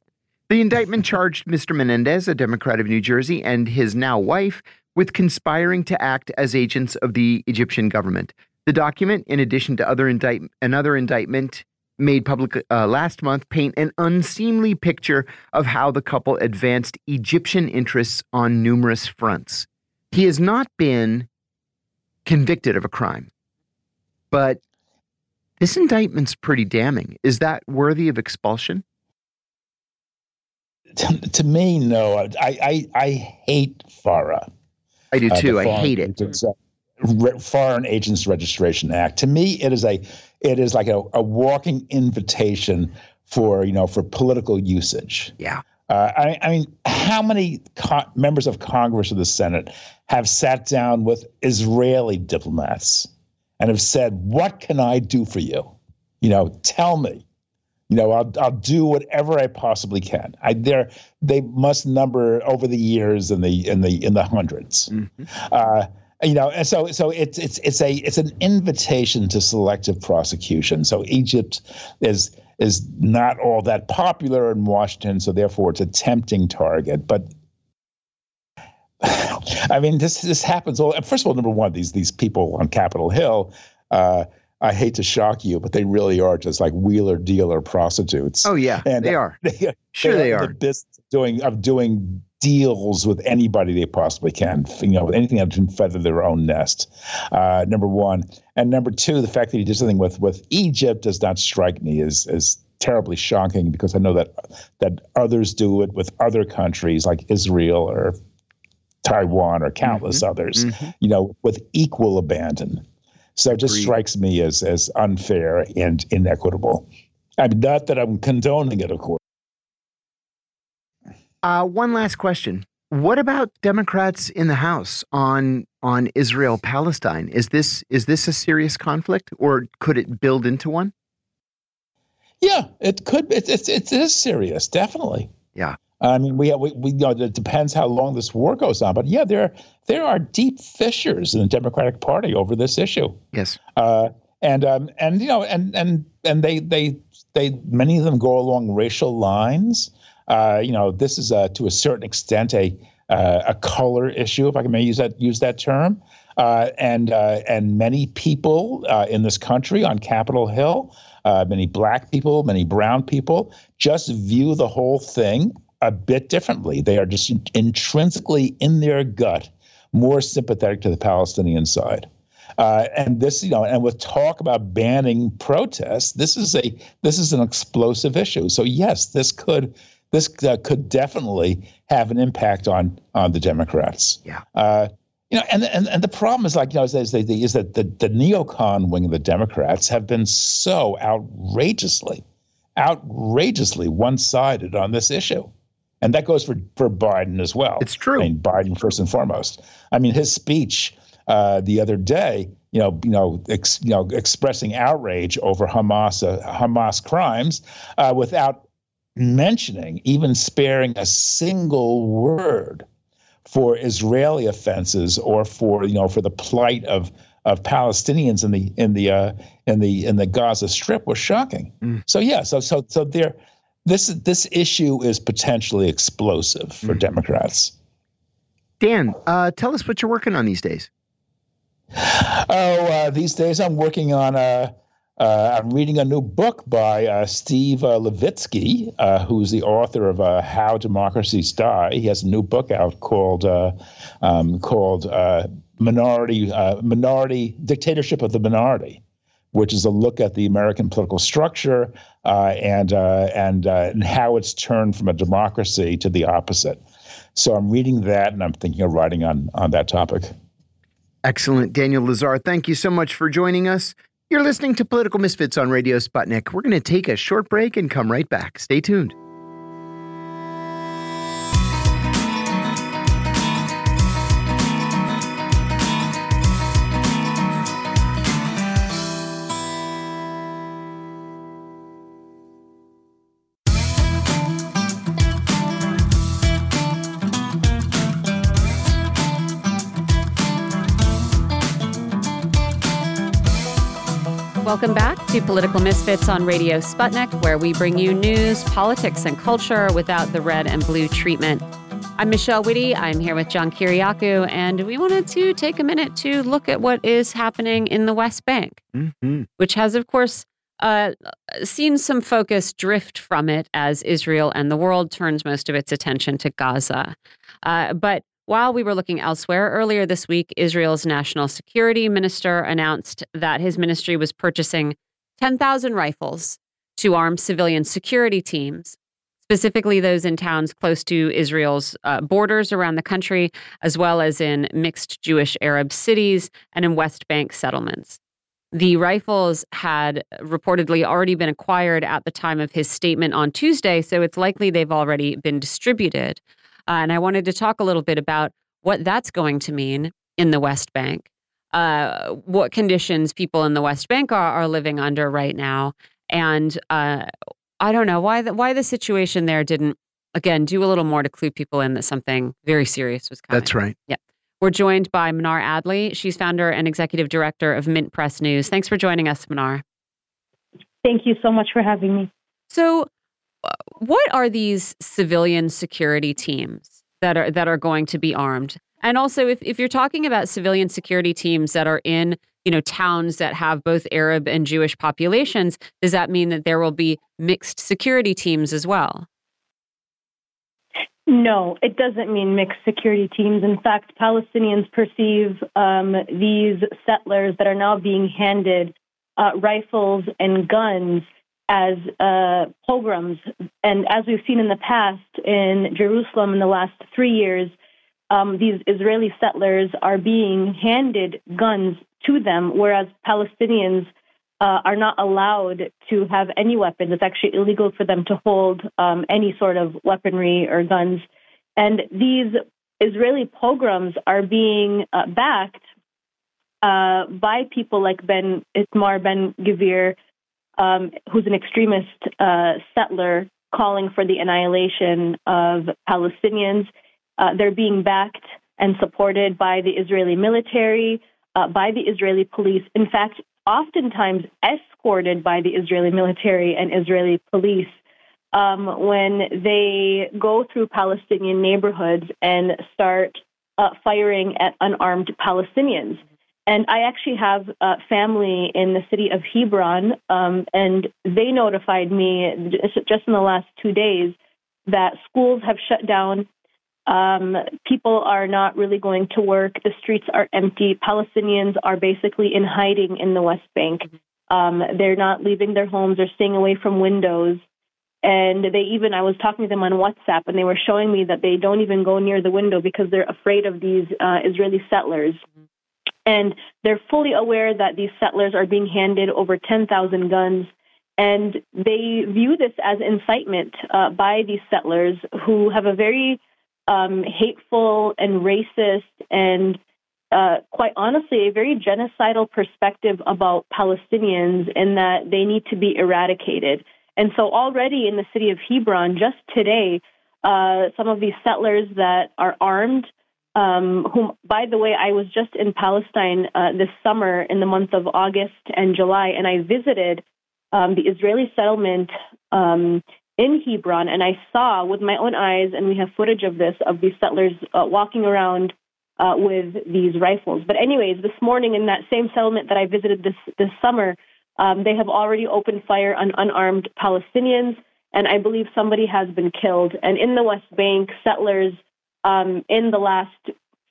The indictment charged Mr. Menendez, a Democrat of New Jersey, and his now wife with conspiring to act as agents of the Egyptian government. The document, in addition to other indict- another indictment made public uh, last month, paint an unseemly picture of how the couple advanced Egyptian interests on numerous fronts. He has not been convicted of a crime, but this indictment's pretty damning. Is that worthy of expulsion? To, to me, no. I I, I hate FARA. I do uh, too. the I hate it. Agents, uh, Re- Foreign Agents Registration Act. To me, it is a it is like a, a walking invitation for you know for political usage. Yeah. Uh, I, I, mean, how many co- members of Congress or the Senate have sat down with Israeli diplomats and have said, "What can I do for you? You know, tell me. You know, I'll I'll do whatever I possibly can." I there they must number over the years in the in the in the 100s mm-hmm. uh, you know, and so so it's it's it's a it's an invitation to selective prosecution. So Egypt is is not all that popular in Washington, so therefore it's a tempting target. But <sighs> I mean, this this happens. All first of all, number one, these these people on Capitol Hill. Uh, I hate to shock you, but they really are just like wheeler dealer prostitutes. Oh yeah, and they <laughs> are. They, sure, they, they are. The business of doing of doing deals with anybody they possibly can, you know, with anything that can feather their own nest. Uh, number one, and number two, the fact that he did something with with Egypt does not strike me as as terribly shocking because I know that that others do it with other countries like Israel or Taiwan or countless mm-hmm. others, mm-hmm. you know, with equal abandon. So it just strikes me as as unfair and inequitable. I mean, not that I'm condoning it, of course. Uh, one last question. What about Democrats in the House on on Israel Palestine? Is this is this a serious conflict, or could it build into one? Yeah, it could. It's it's it is serious, definitely. Yeah. I mean, we, we, we you know it depends how long this war goes on, but yeah, there there are deep fissures in the Democratic Party over this issue. Yes. Uh, and um, and you know, and and and they they they many of them go along racial lines. Uh, you know, this is a, to a certain extent a uh, a color issue, if I can use that use that term. Uh, and uh, and many people uh, in this country on Capitol Hill, uh, many black people, many brown people, just view the whole thing a bit differently. They are just intrinsically in their gut more sympathetic to the Palestinian side. Uh, and this, you know, and with talk about banning protests, this is a this is an explosive issue. So yes, this could this uh, could definitely have an impact on on the Democrats. Yeah. Uh, you know, and, and and the problem is like you know is, is, is that the the neocon wing of the Democrats have been so outrageously, outrageously one sided on this issue, and that goes for for Biden as well. It's true. I mean, Biden first and foremost. I mean, his speech uh, the other day, you know, you know, ex, you know, expressing outrage over Hamas uh, Hamas crimes uh, without mentioning, even sparing a single word for Israeli offenses or for you know for the plight of of Palestinians in the in the uh, in the in the Gaza Strip was shocking. Mm. So yeah, so so so there, this this issue is potentially explosive for mm. Democrats. Dan, uh, tell us what you're working on these days. Oh, uh, these days I'm working on a uh, I'm reading a new book by uh, Steve uh, Levitsky, uh, who's the author of uh, How Democracies Die. He has a new book out called uh, um, called Minority Minority Dictatorship of the Minority, which is a look at the American political structure and and and how it's turned from a democracy to the opposite. So I'm reading that, and I'm thinking of writing on on that topic. Excellent, Daniel Lazare. Thank you so much for joining us. You're listening to Political Misfits on Radio Sputnik. We're going to take a short break and come right back. Stay tuned. Welcome back to Political Misfits on Radio Sputnik, where we bring you news, politics, and culture without the red and blue treatment. I'm Michelle Witte. I'm here with John Kiriakou, and we wanted to take a minute to look at what is happening in the West Bank, mm-hmm. which has, of course, uh, seen some focus drift from it as Israel and the world turns most of its attention to Gaza. Uh, but while we were looking elsewhere, earlier this week, Israel's national security minister announced that his ministry was purchasing 10,000 rifles to arm civilian security teams, specifically those in towns close to Israel's uh, borders around the country, as well as in mixed Jewish Arab cities and in West Bank settlements. The rifles had reportedly already been acquired at the time of his statement on Tuesday, so it's likely they've already been distributed. Uh, and I wanted to talk a little bit about what that's going to mean in the West Bank, uh, what conditions people in the West Bank are, are living under right now, and uh, I don't know why the, why the situation there didn't again do a little more to clue people in that something very serious was coming. That's right. Yeah. We're joined by Mnar Adley. She's founder and executive director of Mint Press News. Thanks for joining us, Mnar. Thank you so much for having me. So, what are these civilian security teams that are that are going to be armed? And also, if, if you're talking about civilian security teams that are in you know towns that have both Arab and Jewish populations, does that mean that there will be mixed security teams as well? No, it doesn't mean mixed security teams. In fact, Palestinians perceive um, these settlers that are now being handed uh, rifles and guns as uh, pogroms. And as we've seen in the past in Jerusalem in the last three years, um, these Israeli settlers are being handed guns to them, whereas Palestinians uh, are not allowed to have any weapons. It's actually illegal for them to hold um, any sort of weaponry or guns. And these Israeli pogroms are being uh, backed uh, by people like Ben Itamar Ben Gvir, um, who's an extremist uh, settler calling for the annihilation of Palestinians. Uh, they're being backed and supported by the Israeli military, uh, by the Israeli police. In fact, oftentimes escorted by the Israeli military and Israeli police um, when they go through Palestinian neighborhoods and start uh, firing at unarmed Palestinians. And I actually have uh, family in the city of Hebron, um, and they notified me just in the last two days that schools have shut down um, people are not really going to work. The streets are empty. Palestinians are basically in hiding in the West Bank. Um, they're not leaving their homes or staying away from windows. And they even, I was talking to them on WhatsApp, and they were showing me that they don't even go near the window because they're afraid of these uh, Israeli settlers. And they're fully aware that these settlers are being handed over 10,000 guns. And they view this as incitement uh, by these settlers who have a very um, hateful and racist and uh, quite honestly, a very genocidal perspective about Palestinians in that they need to be eradicated. And so, already in the city of Hebron, just today, uh, some of these settlers that are armed, um, whom, by the way, I was just in Palestine uh, this summer in the month of August and July, and I visited um, the Israeli settlement um, in Hebron, and I saw with my own eyes, and we have footage of this, of these settlers uh, walking around uh, with these rifles. But anyways, this morning in that same settlement that I visited this this summer, um, they have already opened fire on unarmed Palestinians, and I believe somebody has been killed. And in the West Bank, settlers um, in the last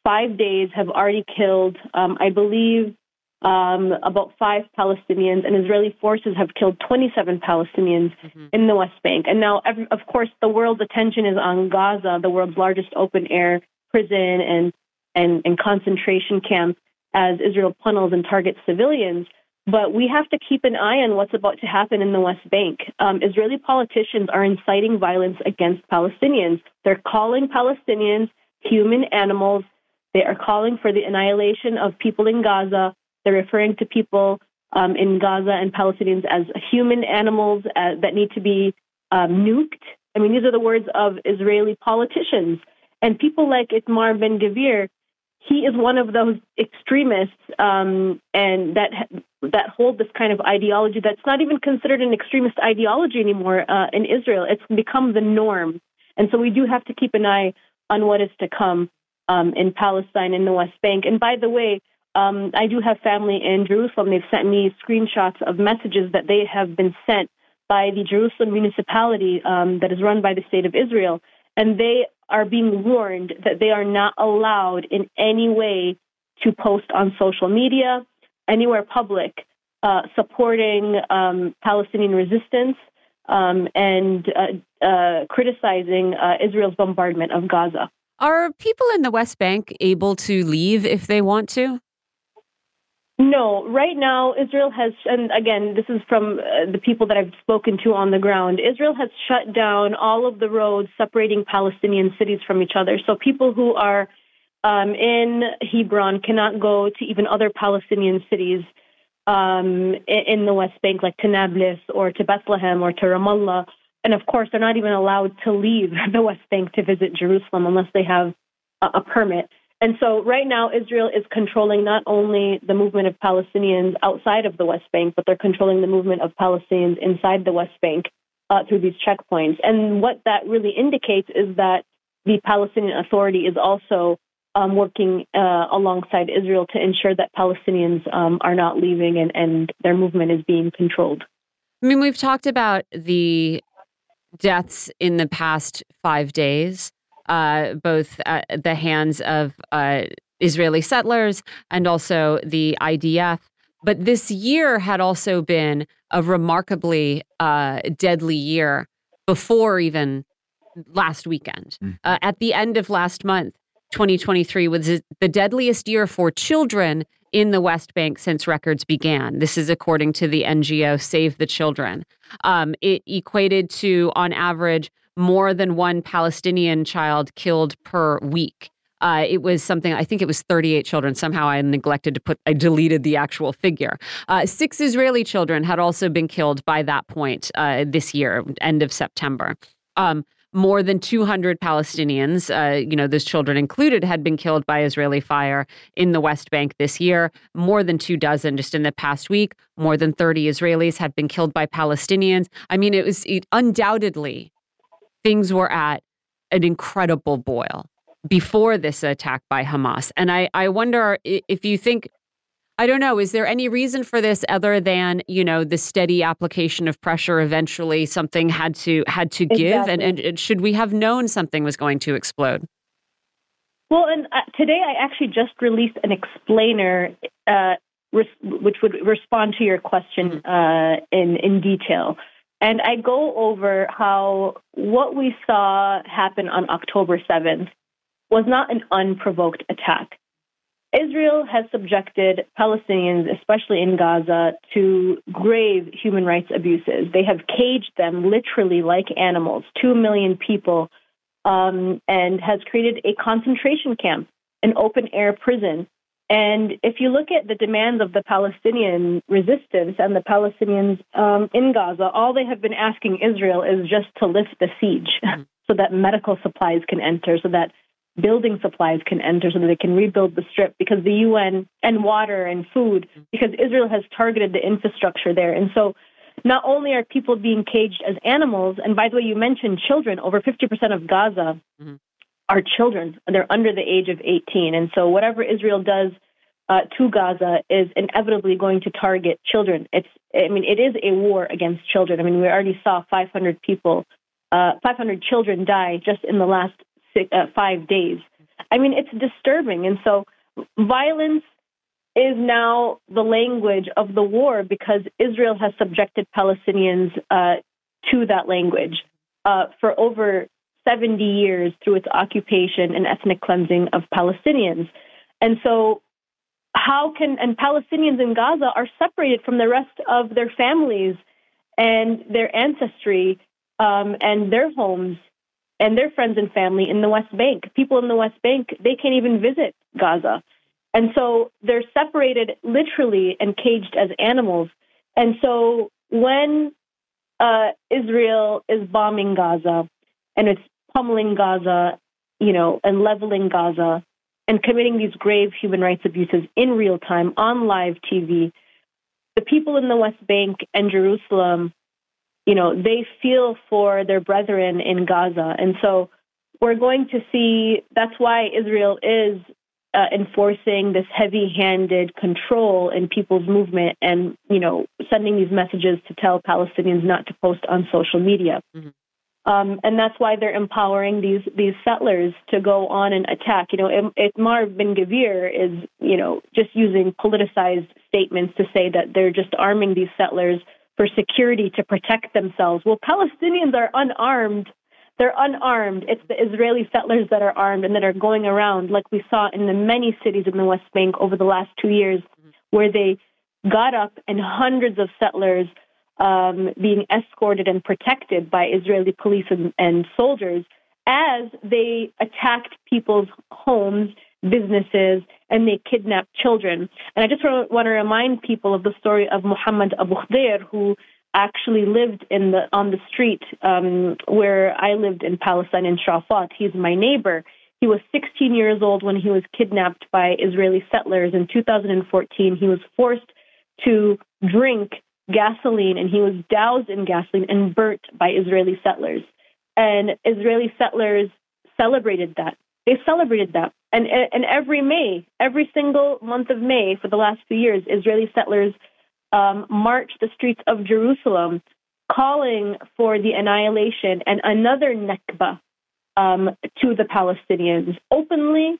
five days have already killed, um, I believe, um, about five Palestinians, and Israeli forces have killed 27 Palestinians mm-hmm. in the West Bank. And now, every, of course, the world's attention is on Gaza, the world's largest open air prison and, and, and concentration camp, as Israel funnels and targets civilians. But we have to keep an eye on what's about to happen in the West Bank. Um, Israeli politicians are inciting violence against Palestinians. They're calling Palestinians human animals. They are calling for the annihilation of people in Gaza. They're referring to people um, in Gaza and Palestinians as human animals uh, that need to be um, nuked. I mean, these are the words of Israeli politicians. And people like Itamar Ben Gvir, he is one of those extremists um, and that that hold this kind of ideology that's not even considered an extremist ideology anymore uh, in Israel. It's become the norm. And so we do have to keep an eye on what is to come um, in Palestine in the West Bank. And by the way, um, I do have family in Jerusalem. They've sent me screenshots of messages that they have been sent by the Jerusalem municipality um, that is run by the state of Israel. And they are being warned that they are not allowed in any way to post on social media, anywhere public, uh, supporting um, Palestinian resistance um, and uh, uh, criticizing uh, Israel's bombardment of Gaza. Are people in the West Bank able to leave if they want to? No, right now Israel has, and again, this is from uh, the people that I've spoken to on the ground. Israel has shut down all of the roads separating Palestinian cities from each other. So people who are um, in Hebron cannot go to even other Palestinian cities um, in the West Bank, like to Nablus or to Bethlehem or to Ramallah. And of course, they're not even allowed to leave <laughs> the West Bank to visit Jerusalem unless they have a, a permit. And so right now, Israel is controlling not only the movement of Palestinians outside of the West Bank, but they're controlling the movement of Palestinians inside the West Bank uh, through these checkpoints. And what that really indicates is that the Palestinian Authority is also um, working uh, alongside Israel to ensure that Palestinians um, are not leaving and, and their movement is being controlled. I mean, we've talked about the deaths in the past five days uh, both at the hands of uh, Israeli settlers and also the IDF. But this year had also been a remarkably uh, deadly year before even last weekend. Mm. Uh, at the end of last month, 2023 was the deadliest year for children in the West Bank since records began. This is according to the NGO Save the Children. Um, it equated to, on average, more than one Palestinian child killed per week. Uh, it was something, I think it was 38 children. Somehow I neglected to put, I deleted the actual figure. Uh, six Israeli children had also been killed by that point uh, this year, end of September. Um, more than 200 Palestinians, uh, you know, those children included, had been killed by Israeli fire in the West Bank this year. More than two dozen just in the past week. More than 30 Israelis had been killed by Palestinians. I mean, it was it, undoubtedly things were at an incredible boil before this attack by Hamas. And I, I wonder if you think, I don't know, is there any reason for this other than, you know, the steady application of pressure eventually something had to had to give exactly. and, and should we have known something was going to explode? Well, and uh, today I actually just released an explainer uh, res- which would respond to your question uh, in in detail. And I go over how what we saw happen on October 7th was not an unprovoked attack. Israel has subjected Palestinians, especially in Gaza, to grave human rights abuses. They have caged them literally like animals, two million people, um, and has created a concentration camp, an open air prison and if you look at the demands of the Palestinian resistance and the Palestinians um, in Gaza, all they have been asking Israel is just to lift the siege mm-hmm. <laughs> so that medical supplies can enter, so that building supplies can enter, so that they can rebuild the strip because the UN and water and food, mm-hmm. because Israel has targeted the infrastructure there. And so not only are people being caged as animals, and by the way, you mentioned children, over 50% of Gaza. Mm-hmm are children. They're under the age of 18. And so whatever Israel does uh, to Gaza is inevitably going to target children. It's, I mean, it is a war against children. I mean, we already saw 500 people, uh, 500 children die just in the last six, uh, five days. I mean, it's disturbing. And so violence is now the language of the war because Israel has subjected Palestinians uh, to that language uh, for over 70 years through its occupation and ethnic cleansing of Palestinians. And so, how can, and Palestinians in Gaza are separated from the rest of their families and their ancestry um, and their homes and their friends and family in the West Bank. People in the West Bank, they can't even visit Gaza. And so they're separated literally and caged as animals. And so when uh, Israel is bombing Gaza and it's pummeling Gaza, you know, and leveling Gaza and committing these grave human rights abuses in real time on live TV, the people in the West Bank and Jerusalem, you know, they feel for their brethren in Gaza. And so we're going to see that's why Israel is uh, enforcing this heavy-handed control in people's movement and you know sending these messages to tell Palestinians not to post on social media. Mm-hmm. Um, and that's why they're empowering these these settlers to go on and attack. You know, Itamar Ben Gvir is you know just using politicized statements to say that they're just arming these settlers for security to protect themselves. Well, Palestinians are unarmed. They're unarmed. It's the Israeli settlers that are armed and that are going around, like we saw in the many cities in the West Bank over the last two years, where they got up and hundreds of settlers um, being escorted and protected by Israeli police and, and soldiers as they attacked people's homes, businesses, and they kidnapped children. And I just want to remind people of the story of Muhammad Abu Khdeir, who actually lived in the on the street um, where I lived in Palestine in Shafat. He's my neighbor. He was 16 years old when he was kidnapped by Israeli settlers. In 2014, he was forced to drink gasoline and he was doused in gasoline and burnt by Israeli settlers. And Israeli settlers celebrated that. They celebrated that. And, and every May, every single month of May for the last few years, Israeli settlers um, marched the streets of Jerusalem calling for the annihilation and another Nakba um, to the Palestinians openly,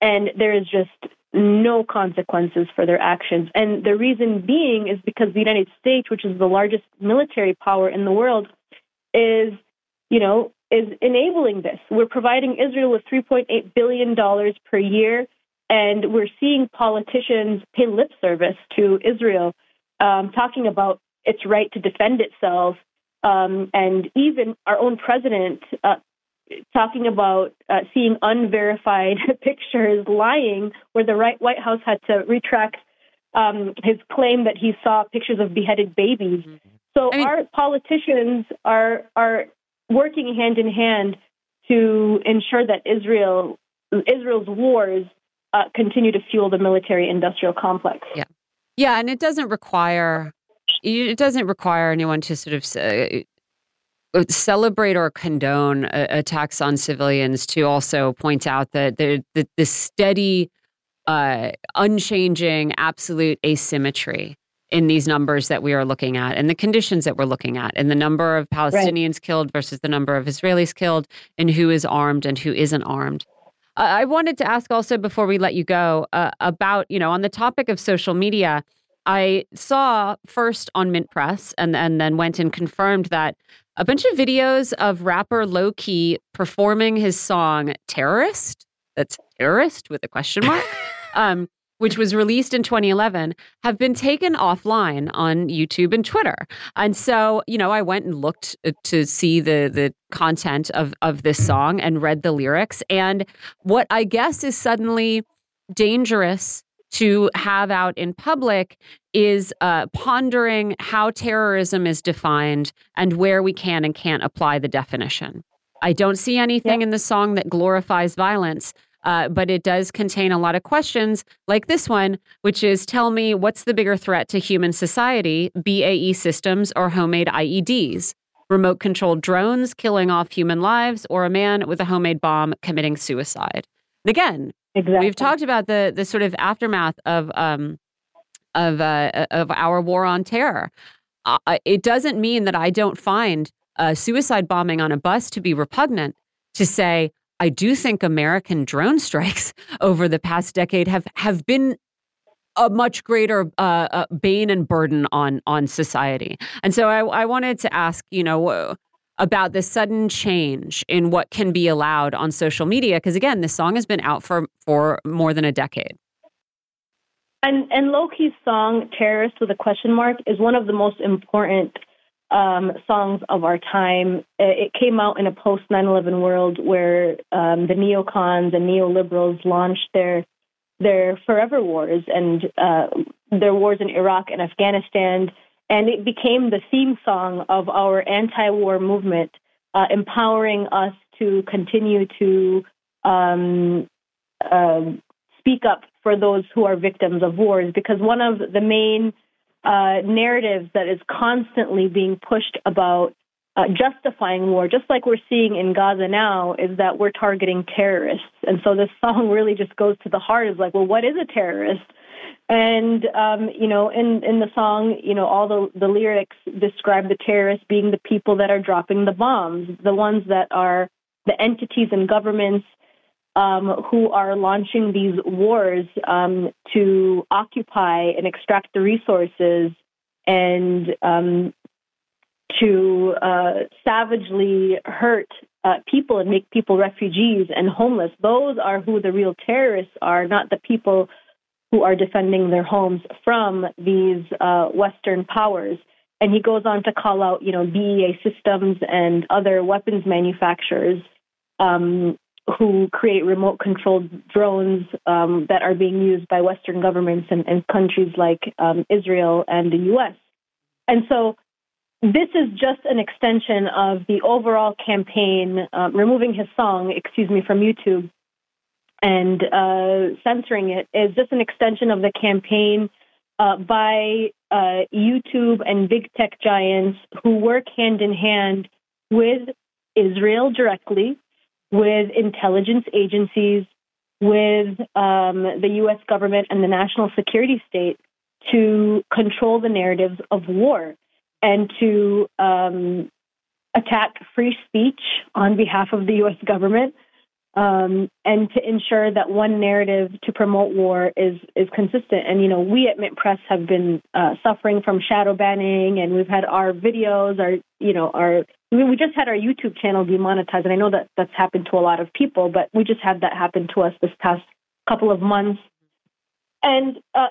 and there is just no consequences for their actions. And the reason being is because the United States, which is the largest military power in the world, is, you know, is enabling this. We're providing Israel with $3.8 billion per year, and we're seeing politicians pay lip service to Israel, um, talking about its right to defend itself. Um, and even our own president uh, talking about uh, seeing unverified <laughs> pictures lying, where the right, White House had to retract um, his claim that he saw pictures of beheaded babies. Mm-hmm. So I mean, our politicians are are working hand in hand to ensure that Israel Israel's wars uh, continue to fuel the military industrial complex. Yeah, yeah, and it doesn't require it doesn't require anyone to sort of uh, celebrate or condone uh, attacks on civilians to also point out that the the, the steady uh, unchanging absolute asymmetry in these numbers that we are looking at and the conditions that we're looking at and the number of Palestinians right. killed versus the number of Israelis killed and who is armed and who isn't armed. Uh, I wanted to ask also before we let you go uh, about, you know, on the topic of social media, I saw first on Mint Press and, and then went and confirmed that a bunch of videos of rapper Lowkey performing his song Terrorist. That's terrorist with a question mark. <laughs> um, which was released in 2011, have been taken offline on YouTube and Twitter. And so, you know, I went and looked uh, to see the the content of of this song and read the lyrics. And what I guess is suddenly dangerous to have out in public is uh, pondering how terrorism is defined and where we can and can't apply the definition. I don't see anything in the song that glorifies violence, uh, but it does contain a lot of questions like this one, which is tell me what's the bigger threat to human society, BAE systems or homemade IEDs? Remote controlled drones killing off human lives, or a man with a homemade bomb committing suicide. And again, Exactly. We've talked about the the sort of aftermath of um of uh, of our war on terror. Uh, it doesn't mean that I don't find a suicide bombing on a bus to be repugnant. To say I do think American drone <laughs> strikes over the past decade have have been a much greater uh, uh, bane and burden on on society. And so I, I wanted to ask, you know, about the sudden change in what can be allowed on social media because again this song has been out for for more than a decade. And and Lowkey's song terrorist with a question mark is one of the most important um, songs of our time. It came out in a post 9-11 world where um, the neocons and neoliberals launched their their forever wars and uh, their wars in iraq and afghanistan and it became the theme song of our anti-war movement, uh, empowering us to continue to um, uh, speak up for those who are victims of wars. Because one of the main uh, narratives that is constantly being pushed about uh, justifying war, just like we're seeing in Gaza now, is that we're targeting terrorists. And so this song really just goes to the heart. Is like, well, what is a terrorist? And um, you know, in in the song, you know, all the the lyrics describe the terrorists being the people that are dropping the bombs, the ones that are the entities and governments um, who are launching these wars um, to occupy and extract the resources and um, to uh, savagely hurt uh, people and make people refugees and homeless. Those are who the real terrorists are, not the people who are defending their homes from these uh, Western powers. And he goes on to call out, you know, BAE Systems and other weapons manufacturers um, who create remote controlled drones um, that are being used by Western governments and, and countries like um, Israel and the U.S. And so this is just an extension of the overall campaign, uh, removing his song, excuse me, from YouTube and uh, censoring it is just an extension of the campaign uh, by uh, YouTube and big tech giants who work hand in hand with Israel directly, with intelligence agencies, with um, the U.S. government and the national security state to control the narratives of war and to um, attack free speech on behalf of the U.S. government um, and to ensure that one narrative to promote war is is consistent. And you know, we at Mint Press have been uh, suffering from shadow banning, and we've had our videos, our you know, our I mean, we just had our YouTube channel demonetized, and I know that that's happened to a lot of people, but we just had that happen to us this past couple of months. And uh,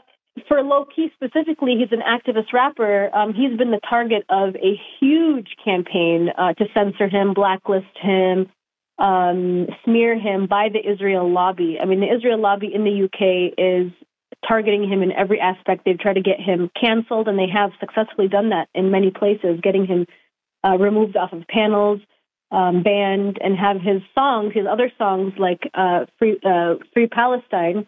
for Lowkey specifically, he's an activist rapper. Um, he's been the target of a huge campaign uh, to censor him, blacklist him, um, smear him by the Israel lobby. I mean, the Israel lobby in the UK is targeting him in every aspect. They've tried to get him canceled, and they have successfully done that in many places, getting him uh, removed off of panels, um, banned, and have his songs, his other songs like uh, "Free uh, Free Palestine."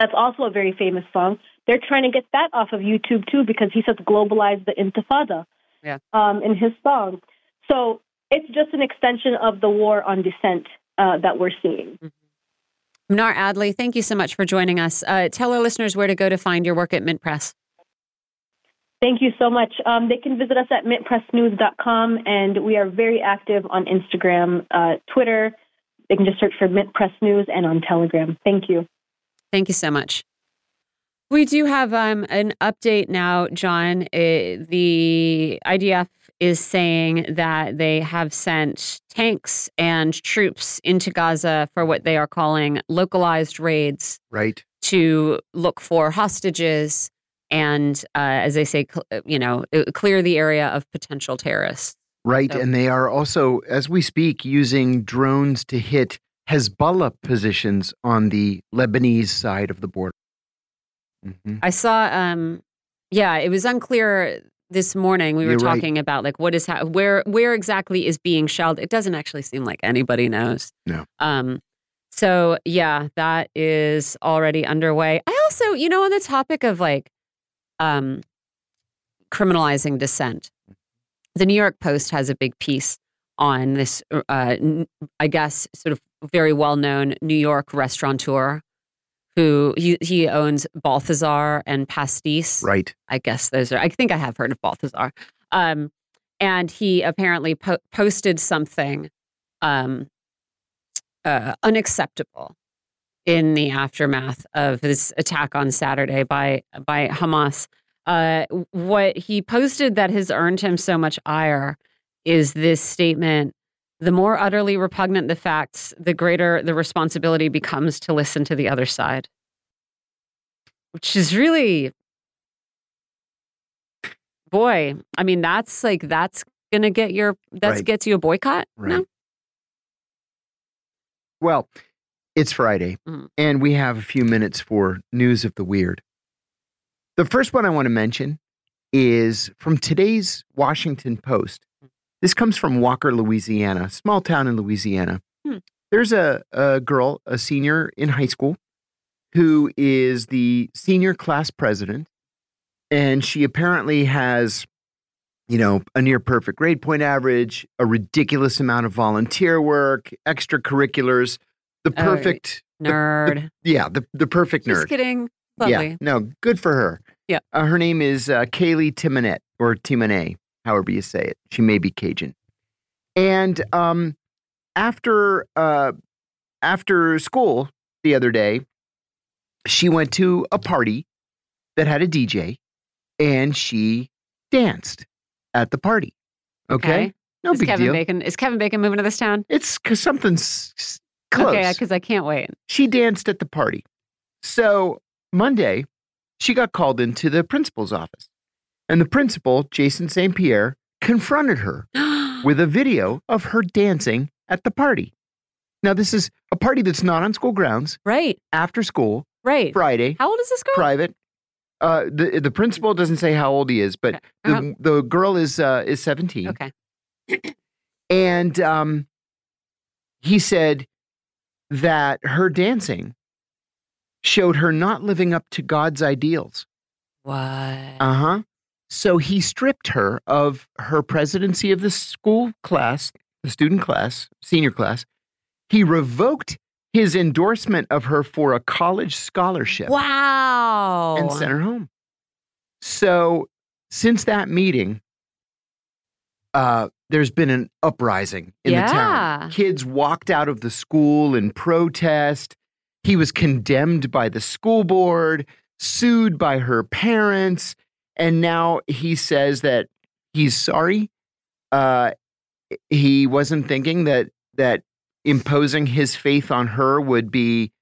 That's also a very famous song. They're trying to get that off of YouTube too because he says globalize the Intifada yeah. um, in his song. So it's just an extension of the war on dissent uh, that we're seeing. Mm-hmm. Mnar Adley, thank you so much for joining us. Uh, tell our listeners where to go to find your work at Mint Press. Thank you so much. Um, they can visit us at mintpressnews.com, and we are very active on Instagram, uh, Twitter. They can just search for Mint Press News and on Telegram. Thank you. Thank you so much. We do have um, an update now, John. Uh, the IDF is saying that they have sent tanks and troops into Gaza for what they are calling localized raids. Right. To look for hostages and, uh, as they say, cl- you know, uh, clear the area of potential terrorists. Right. So, and they are also, as we speak, using drones to hit Hezbollah positions on the Lebanese side of the border. Mm-hmm. I saw, um, yeah, it was unclear this morning. We were You're talking right. about like what is ha- where where exactly is being shelled. It doesn't actually seem like anybody knows. No. Um. So yeah, that is already underway. I also, you know, on the topic of like, um, criminalizing dissent, the New York Post has a big piece on this. Uh, I guess sort of very well known New York restaurateur who he, he owns Balthazar and Pastis. Right. I guess those are, I think I have heard of Balthazar. Um, and he apparently po- posted something um, uh, unacceptable in the aftermath of this attack on Saturday by by Hamas. Uh, what he posted that has earned him so much ire is this statement the more utterly repugnant the facts, the greater the responsibility becomes to listen to the other side. Which is really, boy, I mean, that's like, that's going to get your, that right. gets you a boycott? Right. No? Well, it's Friday, mm. and we have a few minutes for news of the weird. The first one I want to mention is from today's Washington Post. This comes from Walker, Louisiana, small town in Louisiana. Hmm. There's a, a girl, a senior in high school, who is the senior class president. And she apparently has, you know, a near perfect grade point average, a ridiculous amount of volunteer work, extracurriculars, the oh, perfect nerd. The, the, yeah, the, the perfect Just nerd. kidding. Lovely. Yeah, no, good for her. Yeah. Uh, her name is uh, Kaylee Timonet or Timonet however you say it. She may be Cajun. And um, after uh, after school the other day, she went to a party that had a DJ, and she danced at the party. Okay, okay. no is big Kevin deal. Bacon is Kevin Bacon moving to this town? It's because something's close. Okay, because I can't wait. She danced at the party. So Monday, she got called into the principal's office. And the principal, Jason St. Pierre, confronted her <gasps> with a video of her dancing at the party. Now, this is a party that's not on school grounds, right, after school, right. Friday, How old is this girl? private. Uh, the the principal doesn't say how old he is, but Uh-huh. the, the girl is uh, is seventeen. Okay. <clears throat> And um, he said that her dancing showed her not living up to God's ideals. What? Uh huh. So he stripped her of her presidency of the school class, the student class, senior class. He revoked his endorsement of her for a college scholarship wow. and sent her home. So since that meeting, uh, there's been an uprising in the town. Kids walked out of the school in protest. He was condemned by the school board, sued by her parents, and now he says that he's sorry. Uh, he wasn't thinking that that imposing his faith on her would be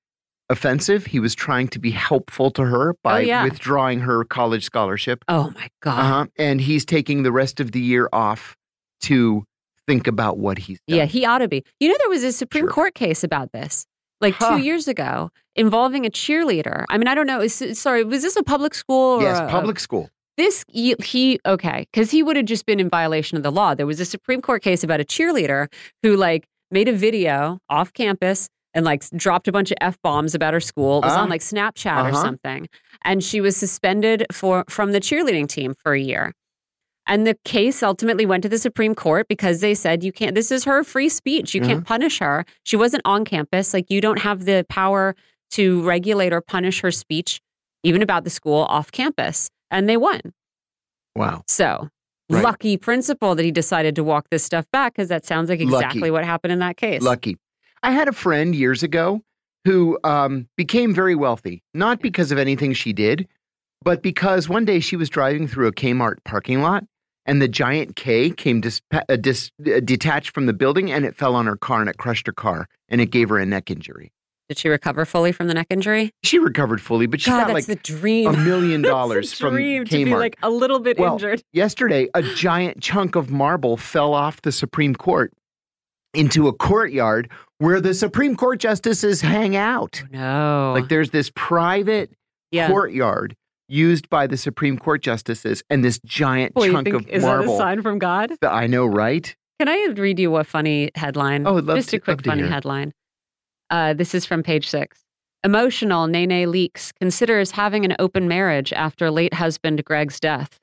offensive. He was trying to be helpful to her by Oh, yeah. withdrawing her college scholarship. Oh my God. Uh-huh. And he's taking the rest of the year off to think about what he's done. Yeah, he ought to be. You know, there was a Supreme Sure. Court case about this, like Huh. two years ago, involving a cheerleader. I mean, I don't know. Is, sorry, was this a public school? Or yes, a- public school. This he, he okay, because he would have just been in violation of the law. There was a Supreme Court case about a cheerleader who like made a video off campus and like dropped a bunch of f bombs about her school. It was Ah. on like Snapchat or Uh-huh. something, and she was suspended for from the cheerleading team for a year. And the case ultimately went to the Supreme Court because they said you can't. This is her free speech. You Uh-huh. can't punish her. She wasn't on campus. Like you don't have the power to regulate or punish her speech, even about the school off campus. And they won. Wow. So Right. lucky principal that he decided to walk this stuff back because that sounds like Lucky. exactly what happened in that case. Lucky. I had a friend years ago who um, became very wealthy, not because of anything she did, but because one day she was driving through a Kmart parking lot and the giant K came dis- uh, dis- uh, detached from the building and it fell on her car and it crushed her car and it gave her a neck injury. Did she recover fully from the neck injury? She recovered fully, but she God, got like the dream. a million <laughs> dollars from dream Kmart. to be like a little bit Well, injured. <laughs> Yesterday, a giant chunk of marble fell off the Supreme Court into a courtyard where the Supreme Court justices hang out. Oh, no. Like there's this private yeah. courtyard used by the Supreme Court justices and this giant chunk think, of is that a sign from God? I know, right? Can I read you a funny headline? Oh, I'd love Just to- a quick funny headline. Uh, this is from page six. Emotional NeNe Leakes considers having an open marriage after late husband Gregg's death.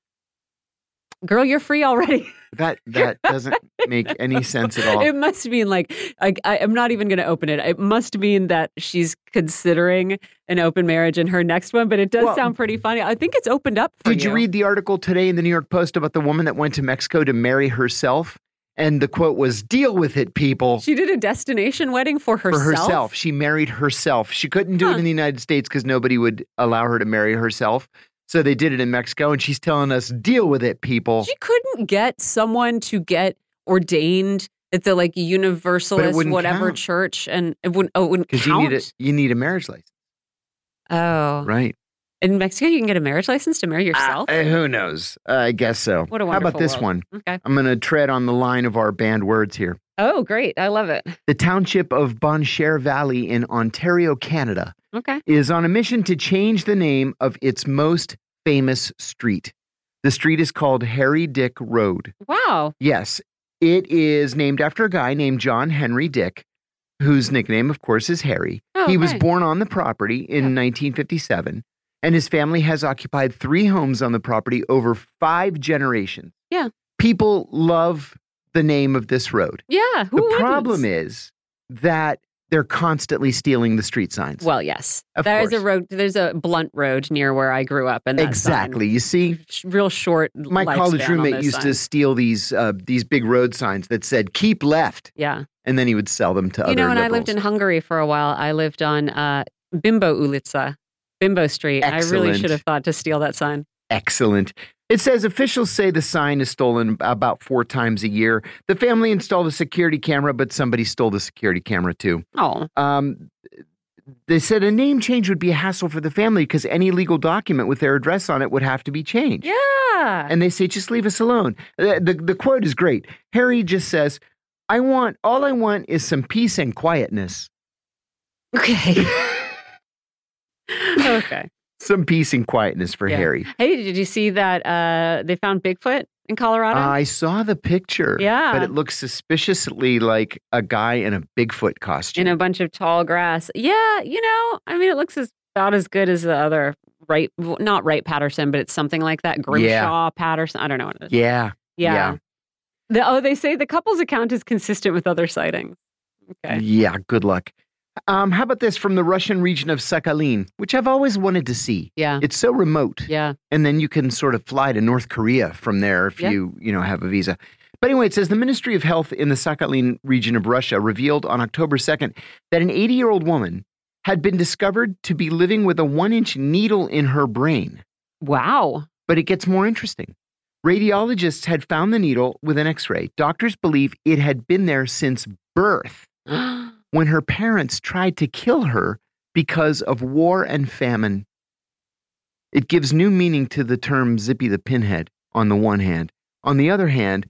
Girl, you're free already. <laughs> That that doesn't make any sense at all. It must mean like I, I, I'm not even going to open it. It must mean that she's considering an open marriage in her next one. But it does Well, sound pretty funny. I think it's opened up for Did you read the article today in the New York Post about the woman that went to Mexico to marry herself? And the quote was, "Deal with it, people." She did a destination wedding for herself. For herself, she married herself. She couldn't do Huh. it in the United States because nobody would allow her to marry herself. So they did it in Mexico, and she's telling us, "Deal with it, people." She couldn't get someone to get ordained at the like Universalist whatever count. church, and it wouldn't. Oh, it wouldn't Because you count. need a you need a marriage license, Oh, right? In Mexico, you can get a marriage license to marry yourself. Uh, who knows? Uh, I guess so. What a How about this world. one? okay. I'm going to tread on the line of our banned words here. Oh, great! I love it. The township of Bonnechere Valley in Ontario, Canada, Okay. is on a mission to change the name of its most famous street. The street is called Harry Dick Road. Wow. Yes, it is named after a guy named John Henry Dick, whose nickname, of course, is Harry. Oh, he was born on the property in Yeah. 1957, and his family has occupied three homes on the property over five generations. Yeah. People love the name of this road. Yeah. Who the wouldn't? problem is that they're constantly stealing the street signs. Well, yes. Of There's a road. There's a blunt road near where I grew up, and that sign- exactly. You see, real short. my college roommate used to steal these uh, these big road signs that said "Keep left," Yeah. and then he would sell them to You other. know, when I lived in Hungary for a while, I lived on uh, Bimbo Ulica, Bimbo Street. I really should have thought to steal that sign. Excellent. It says officials say the sign is stolen about four times a year. The family installed a security camera, but somebody stole the security camera too. Oh, Um, they said a name change would be a hassle for the family because any legal document with their address on it would have to be changed. Yeah. And they say, just leave us alone. The, the, the quote is great. Harry just says, I want, all I want is some peace and quietness. okay. <laughs> okay. Some peace and quietness for Yeah. Harry. Hey, did you see that uh, they found Bigfoot in Colorado? I saw the picture. Yeah. But it looks suspiciously like a guy in a Bigfoot costume. in a bunch of tall grass. Yeah, you know, I mean, it looks as, about as good as the other right, not right Patterson, but it's something like that. Grimshaw Patterson. I don't know what it is. yeah. Yeah. yeah. The, oh, they say the couple's account is consistent with other sightings. Okay. Yeah. Good luck. Um, how about this from the Russian region of Sakhalin, which I've always wanted to see. Yeah. It's so remote. Yeah. and then you can sort of fly to North Korea from there if Yeah. you you know have a visa. But anyway, it says the Ministry of Health in the Sakhalin region of Russia revealed on October 2nd that an 80 year old woman had been discovered to be living with a one inch needle in her brain. Wow. But it gets more interesting. Radiologists had found the needle with an x ray. Doctors believe it had been there since birth <gasps> <gasps> when her parents tried to kill her because of war and famine. It gives new meaning to the term Zippy the Pinhead on the one hand. On the other hand,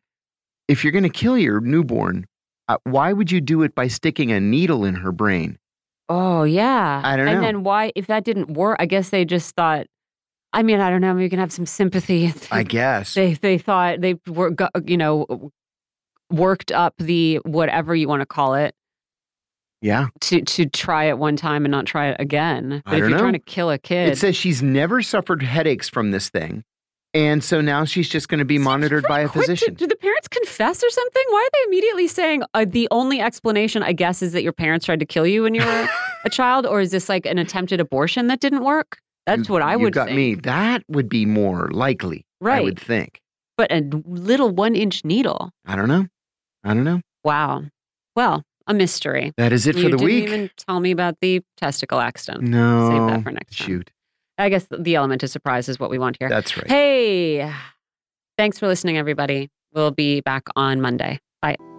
if you're going to kill your newborn, uh, why would you do it by sticking a needle in her brain? oh, yeah. I don't know. And then why, if that didn't work, I guess they just thought, I mean, I don't know, maybe you can have some sympathy. <laughs> I guess. they they thought they were you know worked up the whatever you want to call it yeah. to to try it one time and not try it again. But I if you're trying to kill a kid. It says she's never suffered headaches from this thing. And so now she's just going to be Seems monitored by a pretty quick to- physician. do the parents confess or something? Why are they immediately saying uh, the only explanation, I guess, is that your parents tried to kill you when you were <laughs> a child, or is this like an attempted abortion that didn't work? That's You- what I would. you got think. me. That would be more likely. Right. I would think. But a little one-inch needle. I don't know. I don't know. Wow. Well, a mystery. That is it you for the didn't week. even tell me about the testicle accident. no. Save that for next time. Shoot. I guess the element of surprise is what we want here. That's right. Hey, thanks for listening, everybody. We'll be back on Monday. Bye.